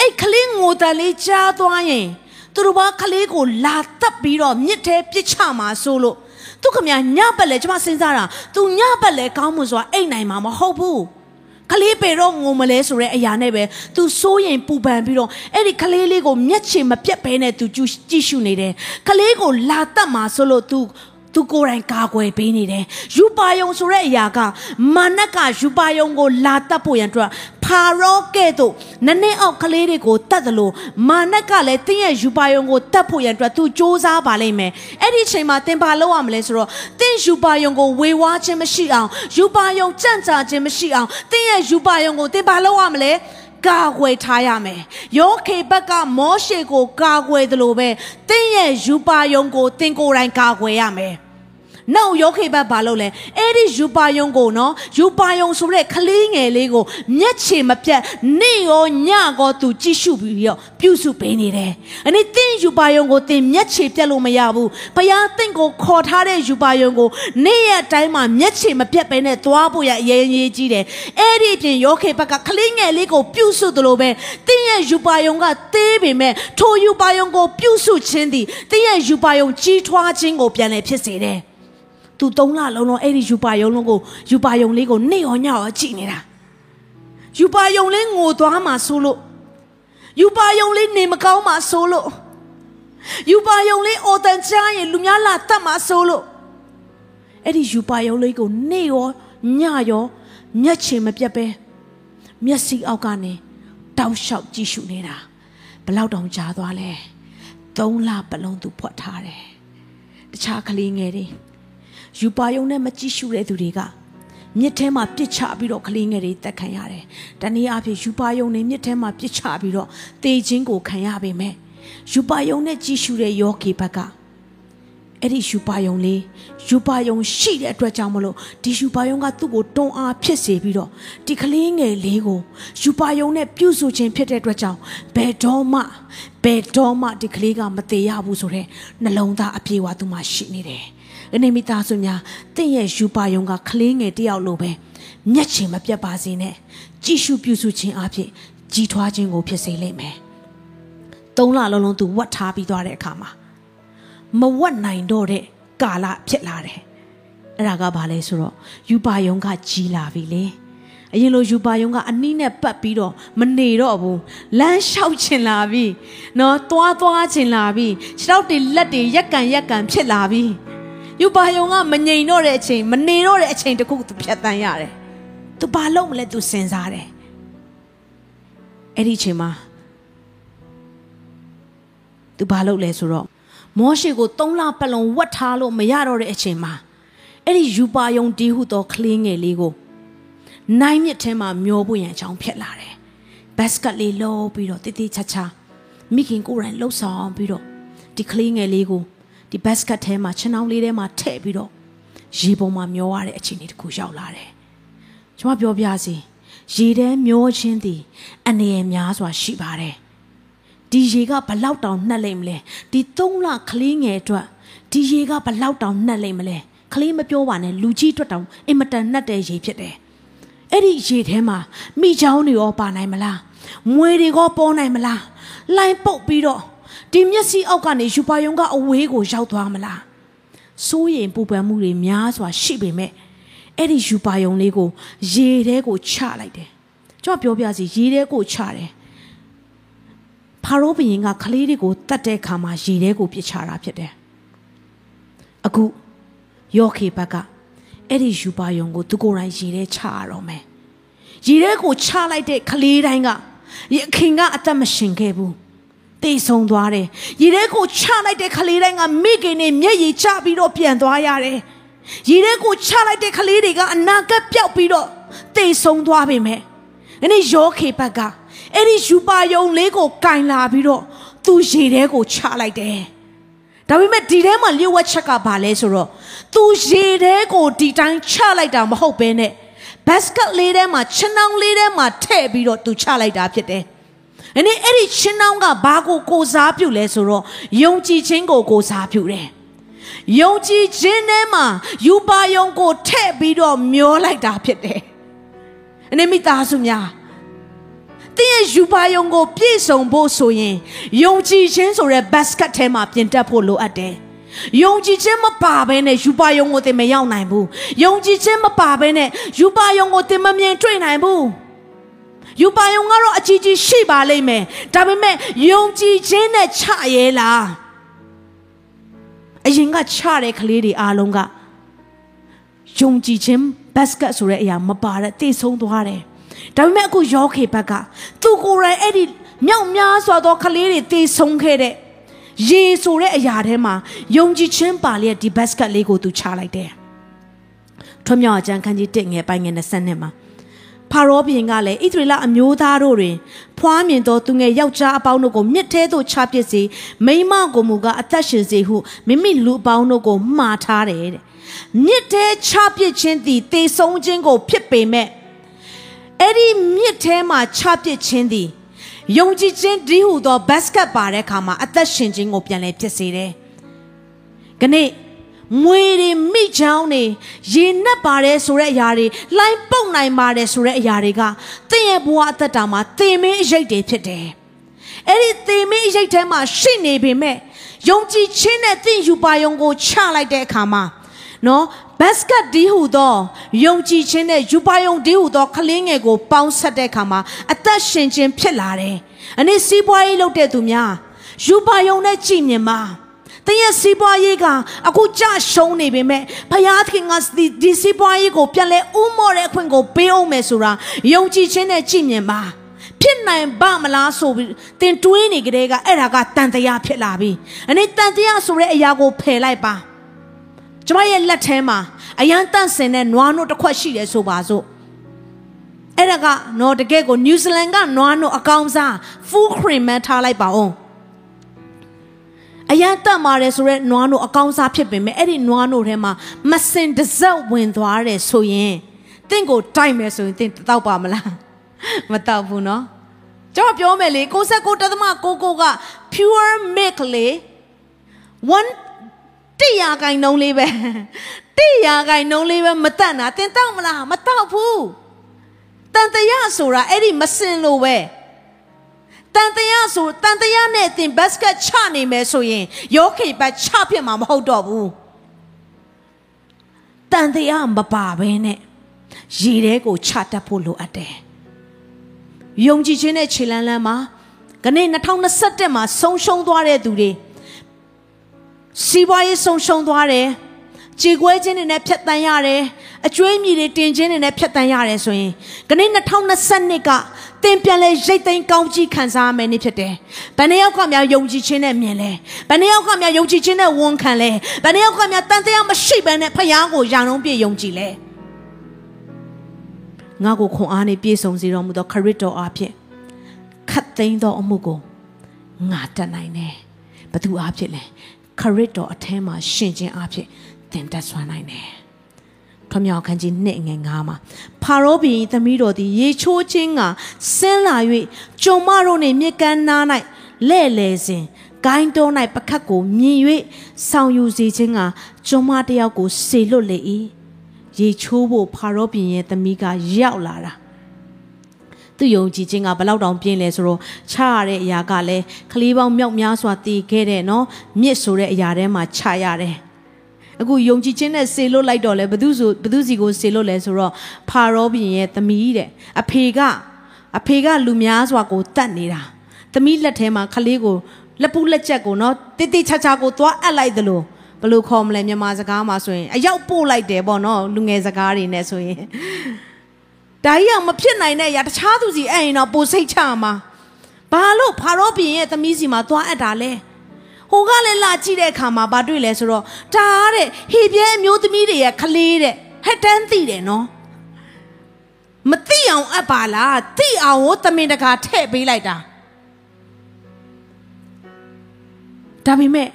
အဲ့ကလေးငိုတန်လေးကြားသွားရင်သူတို့ဘာကလေးကိုလာတက်ပြီးတော့မြစ်ထဲပစ်ချမှာဆိုလို့ သူခမညပက်လဲကျမစဉ်းစားတာသူညပက်လဲကောင်းမှုဆိုတာအိတ်နိုင်မှာမဟုတ်ဘူးကလေးပေတော့ငုံမလဲဆိုတဲ့အရာနဲ့ပဲ तू စိုးရင်ပူပန်ပြီးတော့အဲ့ဒီကလေးလေးကိုမျက်ခြေမပြတ်ဘဲနဲ့ तू ကြည့်ရှုနေတယ်ကလေးကိုလာတတ်မှာဆိုလို့ तू သူကိုယ်တိုင်ကာကွယ်ပေးနေတယ်ယူပါယုံဆိုတဲ့အရာကမာနကယူပါယုံကိုလာတတ်ဖို့ရန်အတွက်ဖာရောကဲ့သို့နည်းနည်းအောက်ကလေးတွေကိုတတ်တယ်လို့မာနကလည်းတင်းရဲ့ယူပါယုံကိုတတ်ဖို့ရန်အတွက်သူစ조사ပါလိမ့်မယ်အဲ့ဒီအချိန်မှာတင်ပါလောက်ရမလဲဆိုတော့တင်းယူပါယုံကိုဝေဝါးခြင်းမရှိအောင်ယူပါယုံကြန့်ကြာခြင်းမရှိအောင်တင်းရဲ့ယူပါယုံကိုတင်ပါလောက်ရမလဲကာကွယ်ထားရမယ်။ယောခေဘက်ကမောရှေကိုကာကွယ်တယ်လို့ပဲတင်းရဲ့ယူပါယုံကိုတင်းကိုယ်တိုင်ကာကွယ်ရမယ်။ နောက်ယောခေဘတ်ဘာလုပ်လဲအဲ့ဒီယူပါယုံကိုနော်ယူပါယုံဆိုတဲ့ကလေးငယ်လေးကိုမျက်ခြေမပြတ်နေ့ရောညကောသူကြည့်ရှုပြီးတော့ပြုစုပေးနေတယ်။အဲ့ဒီတင်းယူပါယုံကိုတင်းမျက်ခြေပြတ်လို့မရဘူး။ဘုရားတင့်ကိုခေါ်ထားတဲ့ယူပါယုံကိုနေ့ရက်တိုင်းမှာမျက်ခြေမပြတ်ပဲနဲ့သွားဖို့ရအရေးကြီးကြီးတယ်။အဲ့ဒီအပြင်ယောခေဘတ်ကကလေးငယ်လေးကိုပြုစုသလိုပဲတင်းရဲ့ယူပါယုံကသေးပေမဲ့ထိုယူပါယုံကိုပြုစုခြင်းသည်တင်းရဲ့ယူပါယုံကြီးထွားခြင်းကိုပြန်လည်ဖြစ်စေတယ်။ သူသုံးလလုံးလုံးအဲ့ဒီယူပါယုံလုံးကိုယူပါယုံလေးကိုနေရောညရောကြည့်နေတာယူပါယုံလေးငိုသွားမှဆိုလို့ယူပါယုံလေးနေမကောင်းမှဆိုလို့ယူပါယုံလေးအော်တန်ချားရင်လူများလာတတ်မှဆိုလို့အဲ့ဒီယူပါယုံလေးကိုနေရောညရောမျက်ချင်မပြတ်ပဲမျက်စိအောက်ကနေတောက်လျှောက်ကြည့်ရှုနေတာဘလောက်တောင်ကြာသွားလဲသုံးလပလုံးသူဖွက်ထားတယ်တခြားကလေးငယ်တွေ ယူပါယုံနဲ့မကြည့်ရှုတဲ့သူတွေကမြစ်ထဲမှာပြစ်ချပြီးတော့ကလေးငယ်တွေတက်ခံရတယ်။တနည်းအားဖြင့်ယူပါယုံနဲ့မြစ်ထဲမှာပြစ်ချပြီးတော့တေခြင်းကိုခံရပေမဲ့ယူပါယုံနဲ့ကြည့်ရှုတဲ့ယောဂီဘက်ကအဲ့ဒီယူပါယုံလေးယူပါယုံရှိတဲ့အတွက်ကြောင့်မလို့ဒီယူပါယုံကသူ့ကိုတွန်းအားဖြစ်စေပြီးတော့ဒီကလေးငယ်လေးကိုယူပါယုံနဲ့ပြုစုခြင်းဖြစ်တဲ့အတွက်ကြောင့်ဘယ်တော့မှဘယ်တော့မှဒီကလေးကမသေးရဘူးဆိုတဲ့နှလုံးသားအပြေဝသူမှရှိနေတယ် အနေမိသားစုများတင့်ရဲ့ယူပါယုံကကလေးငယ်တယောက်လိုပဲမျက်ချင်မပြတ်ပါစေနဲ့ကြည်ရှုပြုစုခြင်းအဖြစ်ကြီးထွားခြင်းကိုဖြစ်စေလိမ့်မယ်။သုံးလလုံးလုံးသူဝတ်ထားပြီးသွားတဲ့အခါမှာမဝတ်နိုင်တော့တဲ့ကာလဖြစ်လာတယ်။အဲ့ဒါကဘာလဲဆိုတော့ယူပါယုံကကြီးလာပြီလေ။အရင်လိုယူပါယုံကအနီးနဲ့ပတ်ပြီးတော့မနေတော့ဘူးလမ်းလျှောက်ချင်လာပြီနော်သွားသွားချင်လာပြီခြေထောက်တွေလက်တွေရက်ကန်ရက်ကန်ဖြစ်လာပြီ ယူပါယုံကမငြိမ်တော့တဲ့အချိန်မနေတော့တဲ့အချိန်တခုသူဖြတ်တန်းရတယ်။ तू ဘာလုပ်မလဲ तू စဉ်းစားတယ်။အဲ့ဒီအချိန်မှာ तू ဘာလုပ်လဲဆိုတော့မောရှေကို၃လပတ်လုံးဝတ်ထားလို့မရတော့တဲ့အချိန်မှာအဲ့ဒီယူပါယုံတီးဟုသောကလေးငယ်လေးကိုနိုင်မြစ်ထဲမှာမျောဖို့ရန်အကြောင်းဖြစ်လာတယ်။ဘတ်စကတ်လေးလောပြီးတော့တိတိချာချာမိခင်ကိုယ်တိုင်လှုပ်ဆောင်ပြီးတော့ဒီကလေးငယ်လေးကို ဒီဘတ်စကတ်ထဲမှာခြံနှောင်းလေးထဲမှာထည့်ပြီးတော့ရေပေါ်မှာမျောရတဲ့အခြေအနေတစ်ခုရောက်လာတယ်။ကျွန်မပြောပြစီရေထဲမျောခြင်းသည်အနေရများစွာရှိပါတယ်။ဒီရေကဘလောက်တောင်နှက်လိမ့်မလဲ။ဒီ၃လကလေးငယ်အတွက်ဒီရေကဘလောက်တောင်နှက်လိမ့်မလဲ။ကလေးမပြောပါနဲ့လူကြီးအတွက်တောင်အင်မတန်နှက်တဲ့ရေဖြစ်တယ်။အဲ့ဒီရေထဲမှာမိချောင်းတွေရောပါနိုင်မလား။မွေတွေရောပေါ်နိုင်မလား။လိုင်းပုတ်ပြီးတော့ ဒီမျက်စိအောက်ကနေယူပါယုံကအဝေးကိုရောက်သွားမလားစိုးရင်ပူပန်မှုတွေများစွာရှိပေမဲ့အဲ့ဒီယူပါယုံလေးကိုရေထဲကိုချလိုက်တယ်ကျွန်တော်ပြောပြစီရေထဲကိုချတယ်ဖာရောဘုရင်ကကလေးတွေကိုတတ်တဲ့ခါမှာရေထဲကိုပြစ်ချတာဖြစ်တယ်အခုယောခေဘက်ကအဲ့ဒီယူပါယုံကိုသူကိုယ်တိုင်ရေထဲချရတော့မယ်ရေထဲကိုချလိုက်တဲ့ကလေးတိုင်းကရခင်ကအသက်မရှင်ခဲ့ဘူး တေဆုံသွားတယ်။ရေထဲကိုချလိုက်တဲ့ကလေးတိုင်းကမိခင်နဲ့မျက်ရည်ကျပြီးတော့ပြန်သွားရတယ်။ရေထဲကိုချလိုက်တဲ့ကလေးတွေကအနာကပ်ပြောက်ပြီးတော့တေဆုံသွားပေမဲ့အဲ့ဒီယောခေဘက်ကအဲ့ဒီယူပါယုံလေးကိုကင်လာပြီးတော့သူရေထဲကိုချလိုက်တယ်။ဒါပေမဲ့ဒီထဲမှာလျှို့ဝှက်ချက်ကဘာလဲဆိုတော့သူရေထဲကိုဒီတိုင်းချလိုက်တာမဟုတ်ဘဲနဲ့ဘတ်စကတ်လေးထဲမှာခြံနှောင်းလေးထဲမှာထည့်ပြီးတော့သူချလိုက်တာဖြစ်တယ်။။ အဲ့ဒီအဲ့ဒီချင်းနှောင်းကဘာကိုကိုစားပြုလဲဆိုတော့ယုံကြည်ခြင်းကိုကိုစားပြုတယ်။ယုံကြည်ခြင်းထဲမှာယူပါယုံကိုထည့်ပြီးတော့မျောလိုက်တာဖြစ်တယ်။အနေမိသားစုများတင်းရဲ့ယူပါယုံကိုပြည့်စုံဖို့ဆိုရင်ယုံကြည်ခြင်းဆိုတဲ့ basket ထဲမှာပြင်တက်ဖို့လိုအပ်တယ်။ယုံကြည်ခြင်းမပါဘဲနဲ့ယူပါယုံကိုတင်မရောက်နိုင်ဘူး။ယုံကြည်ခြင်းမပါဘဲနဲ့ယူပါယုံကိုတင်မမြင်တွေ့နိုင်ဘူး။ ယူပါယုံကတော့အကြီးကြီးရှိပါလိမ့်မယ်ဒါပေမဲ့ယုံကြည်ခြင်းနဲ့ချရဲလားအရင်ကချတဲ့ကလေးတွေအားလုံးကယုံကြည်ခြင်းဘတ်စကတ်ဆိုတဲ့အရာမပါတဲ့တိတ်ဆုံးသွားတယ်ဒါပေမဲ့အခုယောခေဘက်ကသူကိုယ်တိုင်အဲ့ဒီမြောက်များစွာသောကလေးတွေတိတ်ဆုံးခဲ့တဲ့ရေဆိုတဲ့အရာထဲမှာယုံကြည်ခြင်းပါလျက်ဒီဘတ်စကတ်လေးကိုသူချလိုက်တယ်ထွမြောက်အကျမ်းခန်းကြီး1ငယ်ပိုင်းငယ်20နှစ်မှာ ဖာရောဘုရင်ကလည်းဣသရေလအမျိုးသားတို့တွင်ဖွားမြင်သောသူငယ်ယောက်ျားအပေါင်းတို့ကိုမြစ်ထဲသို့ချပစ်စေမိန်းမကိုမူကားအသက်ရှင်စေဟုမိမိလူအပေါင်းတို့ကိုမှားထားတယ်တဲ့မြစ်ထဲချပစ်ခြင်းသည်တေဆုံးခြင်းကို ဖြစ်ပေမဲ့အဲ့ဒီမြစ်ထဲမှာချပစ်ခြင်းသည်ယုံကြည်ခြင်းဒီဟုသောဘတ်စကတ်ပါတဲ့အခါမှာအသက်ရှင်ခြင်းကိုပြန်လည်ဖြစ်စေတယ်။ခဏ မွေတွေမိချောင်းတွေရေနက်ပါတယ်ဆိုတဲ့အရာတွေလှိုင်းပုတ်နိုင်ပါတယ်ဆိုတဲ့အရာတွေကသင်ရဲ့ဘဝအသက်တာမှာသင်မင်းအရေးတွေဖြစ်တယ်။အဲ့ဒီသင်မင်းအရေးထဲမှာရှိနေပေမဲ့ယုံကြည်ခြင်းနဲ့သင်ယူပါယုံကိုချလိုက်တဲ့အခါမှာနော်ဘတ်စကတ်ဒီဟူသောယုံကြည်ခြင်းနဲ့ယူပါယုံဒီဟူသောကလင်းငယ်ကိုပေါင်းဆက်တဲ့အခါမှာအသက်ရှင်ခြင်းဖြစ်လာတယ်။အနည်းစီးပွားရေးလုပ်တဲ့သူများယူပါယုံနဲ့ကြည်မြင်ပါ။ သင်ရဲ့စီးပွားရေးကအခုကြရှုံးနေပေမဲ့ဘုရားသခင်ကဒီစီးပွားရေးကိုပြန်လဲဥမော်တဲ့အခွင့်ကိုပေးအောင်မယ်ဆိုတာယုံကြည်ခြင်းနဲ့ကြည်မြင်ပါဖြစ်နိုင်ပါမလားဆိုပြီးသင်တွေးနေကြတဲ့ကအဲ့ဒါကတန်တရားဖြစ်လာပြီ။အနေတန်တရားဆိုတဲ့အရာကိုဖယ်လိုက်ပါ။ကျမရဲ့လက်ထဲမှာအရန်တန့်စင်တဲ့နွားနို့တစ်ခွက်ရှိတယ်ဆိုပါစို့။အဲ့ဒါကနော်တကယ်ကိုနယူးဇီလန်ကနွားနို့အကောင်စား full cream မှထားလိုက်ပါအောင်။ အရန်တက်မာတယ်ဆိုတော့နွားနို့အကောင်းစားဖြစ်ပေမဲ့အဲ့ဒီနွားနို့ထဲမှာမစင်တစက်ဝင်သွားတယ်ဆိုရင်တင့်ကိုတိုက်မယ်ဆိုရင်တင့်တောက်ပါမလားမတောက်ဘူးเนาะကျွန်တော်ပြောမယ်လေ69တသမ99က pure milk လေ1တရားကိုင်နှုံးလေးပဲတရားကိုင်နှုံးလေးပဲမတတ်တာတင်တောက်မလားမတောက်ဘူးတန်တရားဆိုတာအဲ့ဒီမစင်လို့ပဲ တန်တရားဆိုတန်တရားနဲ့တင်ဘတ်စကတ်ချနေမယ်ဆိုရင်ယောခေဘတ်ချဖြစ်မှာမဟုတ်တော့ဘူးတန်တရားမပါဘဲနဲ့ရေထဲကိုချတတ်ဖို့လိုအပ်တယ်ယုံကြည်ခြင်းနဲ့ခြေလန်းလန်းမှာခနေ့2021မှာဆုံးရှုံးသွားတဲ့သူတွေစီးပွားရေးဆုံးရှုံးသွားတယ် ကြေကွဲခြင်းတွေနဲ့ဖြတ်တန်းရတယ်အကျွေးမြည်တွေတင်ခြင်းတွေနဲ့ဖြတ်တန်းရတယ်ဆိုရင်ခနေ့2022ကသင်ပြန်လဲရိတ်သိမ်းကောင်းကြီးခံစားရမယ်နေ့ဖြစ်တယ်။ဘယ်နှယောက်ကများယုံကြည်ခြင်းနဲ့မြင်လဲ။ဘယ်နှယောက်ကများယုံကြည်ခြင်းနဲ့ဝန်ခံလဲ။ဘယ်နှယောက်ကများတန်တရားမရှိဘဲနဲ့ဖခင်ကိုယာလုံးပြည့်ယုံကြည်လဲ။ငါကိုခွန်အားနဲ့ပြည့်စုံစေတော်မူသောခရစ်တော်အားဖြင့်ခတ်သိမ်းသောအမှုကိုငါတတ်နိုင်တယ်။ဘသူအားဖြင့်လဲ။ခရစ်တော်အထဲမှာရှင်ခြင်းအားဖြင့် သင်တတ်ဆွမ်းနိုင်တယ်။ထွမြောက်ခန်းကြီးနှစ်ငယ်ငါမှာဖာရောဘီသမီးတော်သည်ရေချိုးခြင်းကဆင်းလာ၍ကျုံမတို့နှင့်မြေကမ်းနား၌လဲ့လေစဉ်ဂိုင်းတော်၌ပခတ်ကိုမြင်၍ဆောင်ယူစေခြင်းကကျုံမတယောက်ကိုစေလွတ်လေ၏ရေချိုးဖို့ဖာရောဘီရဲ့သမီးကရောက်လာတာသူယုံကြည်ခြင်းကဘလောက်တောင်ပြင်းလဲဆိုတော့ချရတဲ့အရာကလည်းကလေးပေါင်းမြောက်များစွာတည်ခဲ့တဲ့နော်မြစ်ဆိုတဲ့အရာထဲမှာချရတယ် အခုယုံကြည်ခြင်းနဲ့ဆေလွတ်လိုက်တော့လဲဘသူဆိုဘသူစီကိုဆေလွတ်လဲဆိုတော့ဖာရောဘုရင်ရဲ့သမီးတဲ့အဖေကအဖေကလူများစွာကိုတတ်နေတာသမီးလက်ထဲမှာခလေးကိုလက်ပူးလက်ချက်ကိုနော်တိတိချာချာကိုသွားအပ်လိုက်သလိုဘယ်လိုခေါ်မလဲမြန်မာစကားမှာဆိုရင်အရောက်ပို့လိုက်တယ်ပေါ့နော်လူငယ်စကားတွေနဲ့ဆိုရင်ဒါကြီးကမဖြစ်နိုင်တဲ့အရာတခြားသူစီအဲ့ရင်တော့ပိုစိတ်ချမှာဘာလို့ဖာရောဘုရင်ရဲ့သမီးစီမှာသွားအပ်တာလဲ ဟိုကလည်းလာကြည့်တဲ့အခါမှာဘာတွေ့လဲဆိုတော့ဒါတဲ့ဟေပြဲအမျိုးသမီးတွေရဲ့ခလေးတဲ့ဟက်တန်းသိတယ်နော်မသိအောင်အပ်ပါလားသိအောင်ကိုတမင်တကာထည့်ပေးလိုက်တာဒါပေမဲ့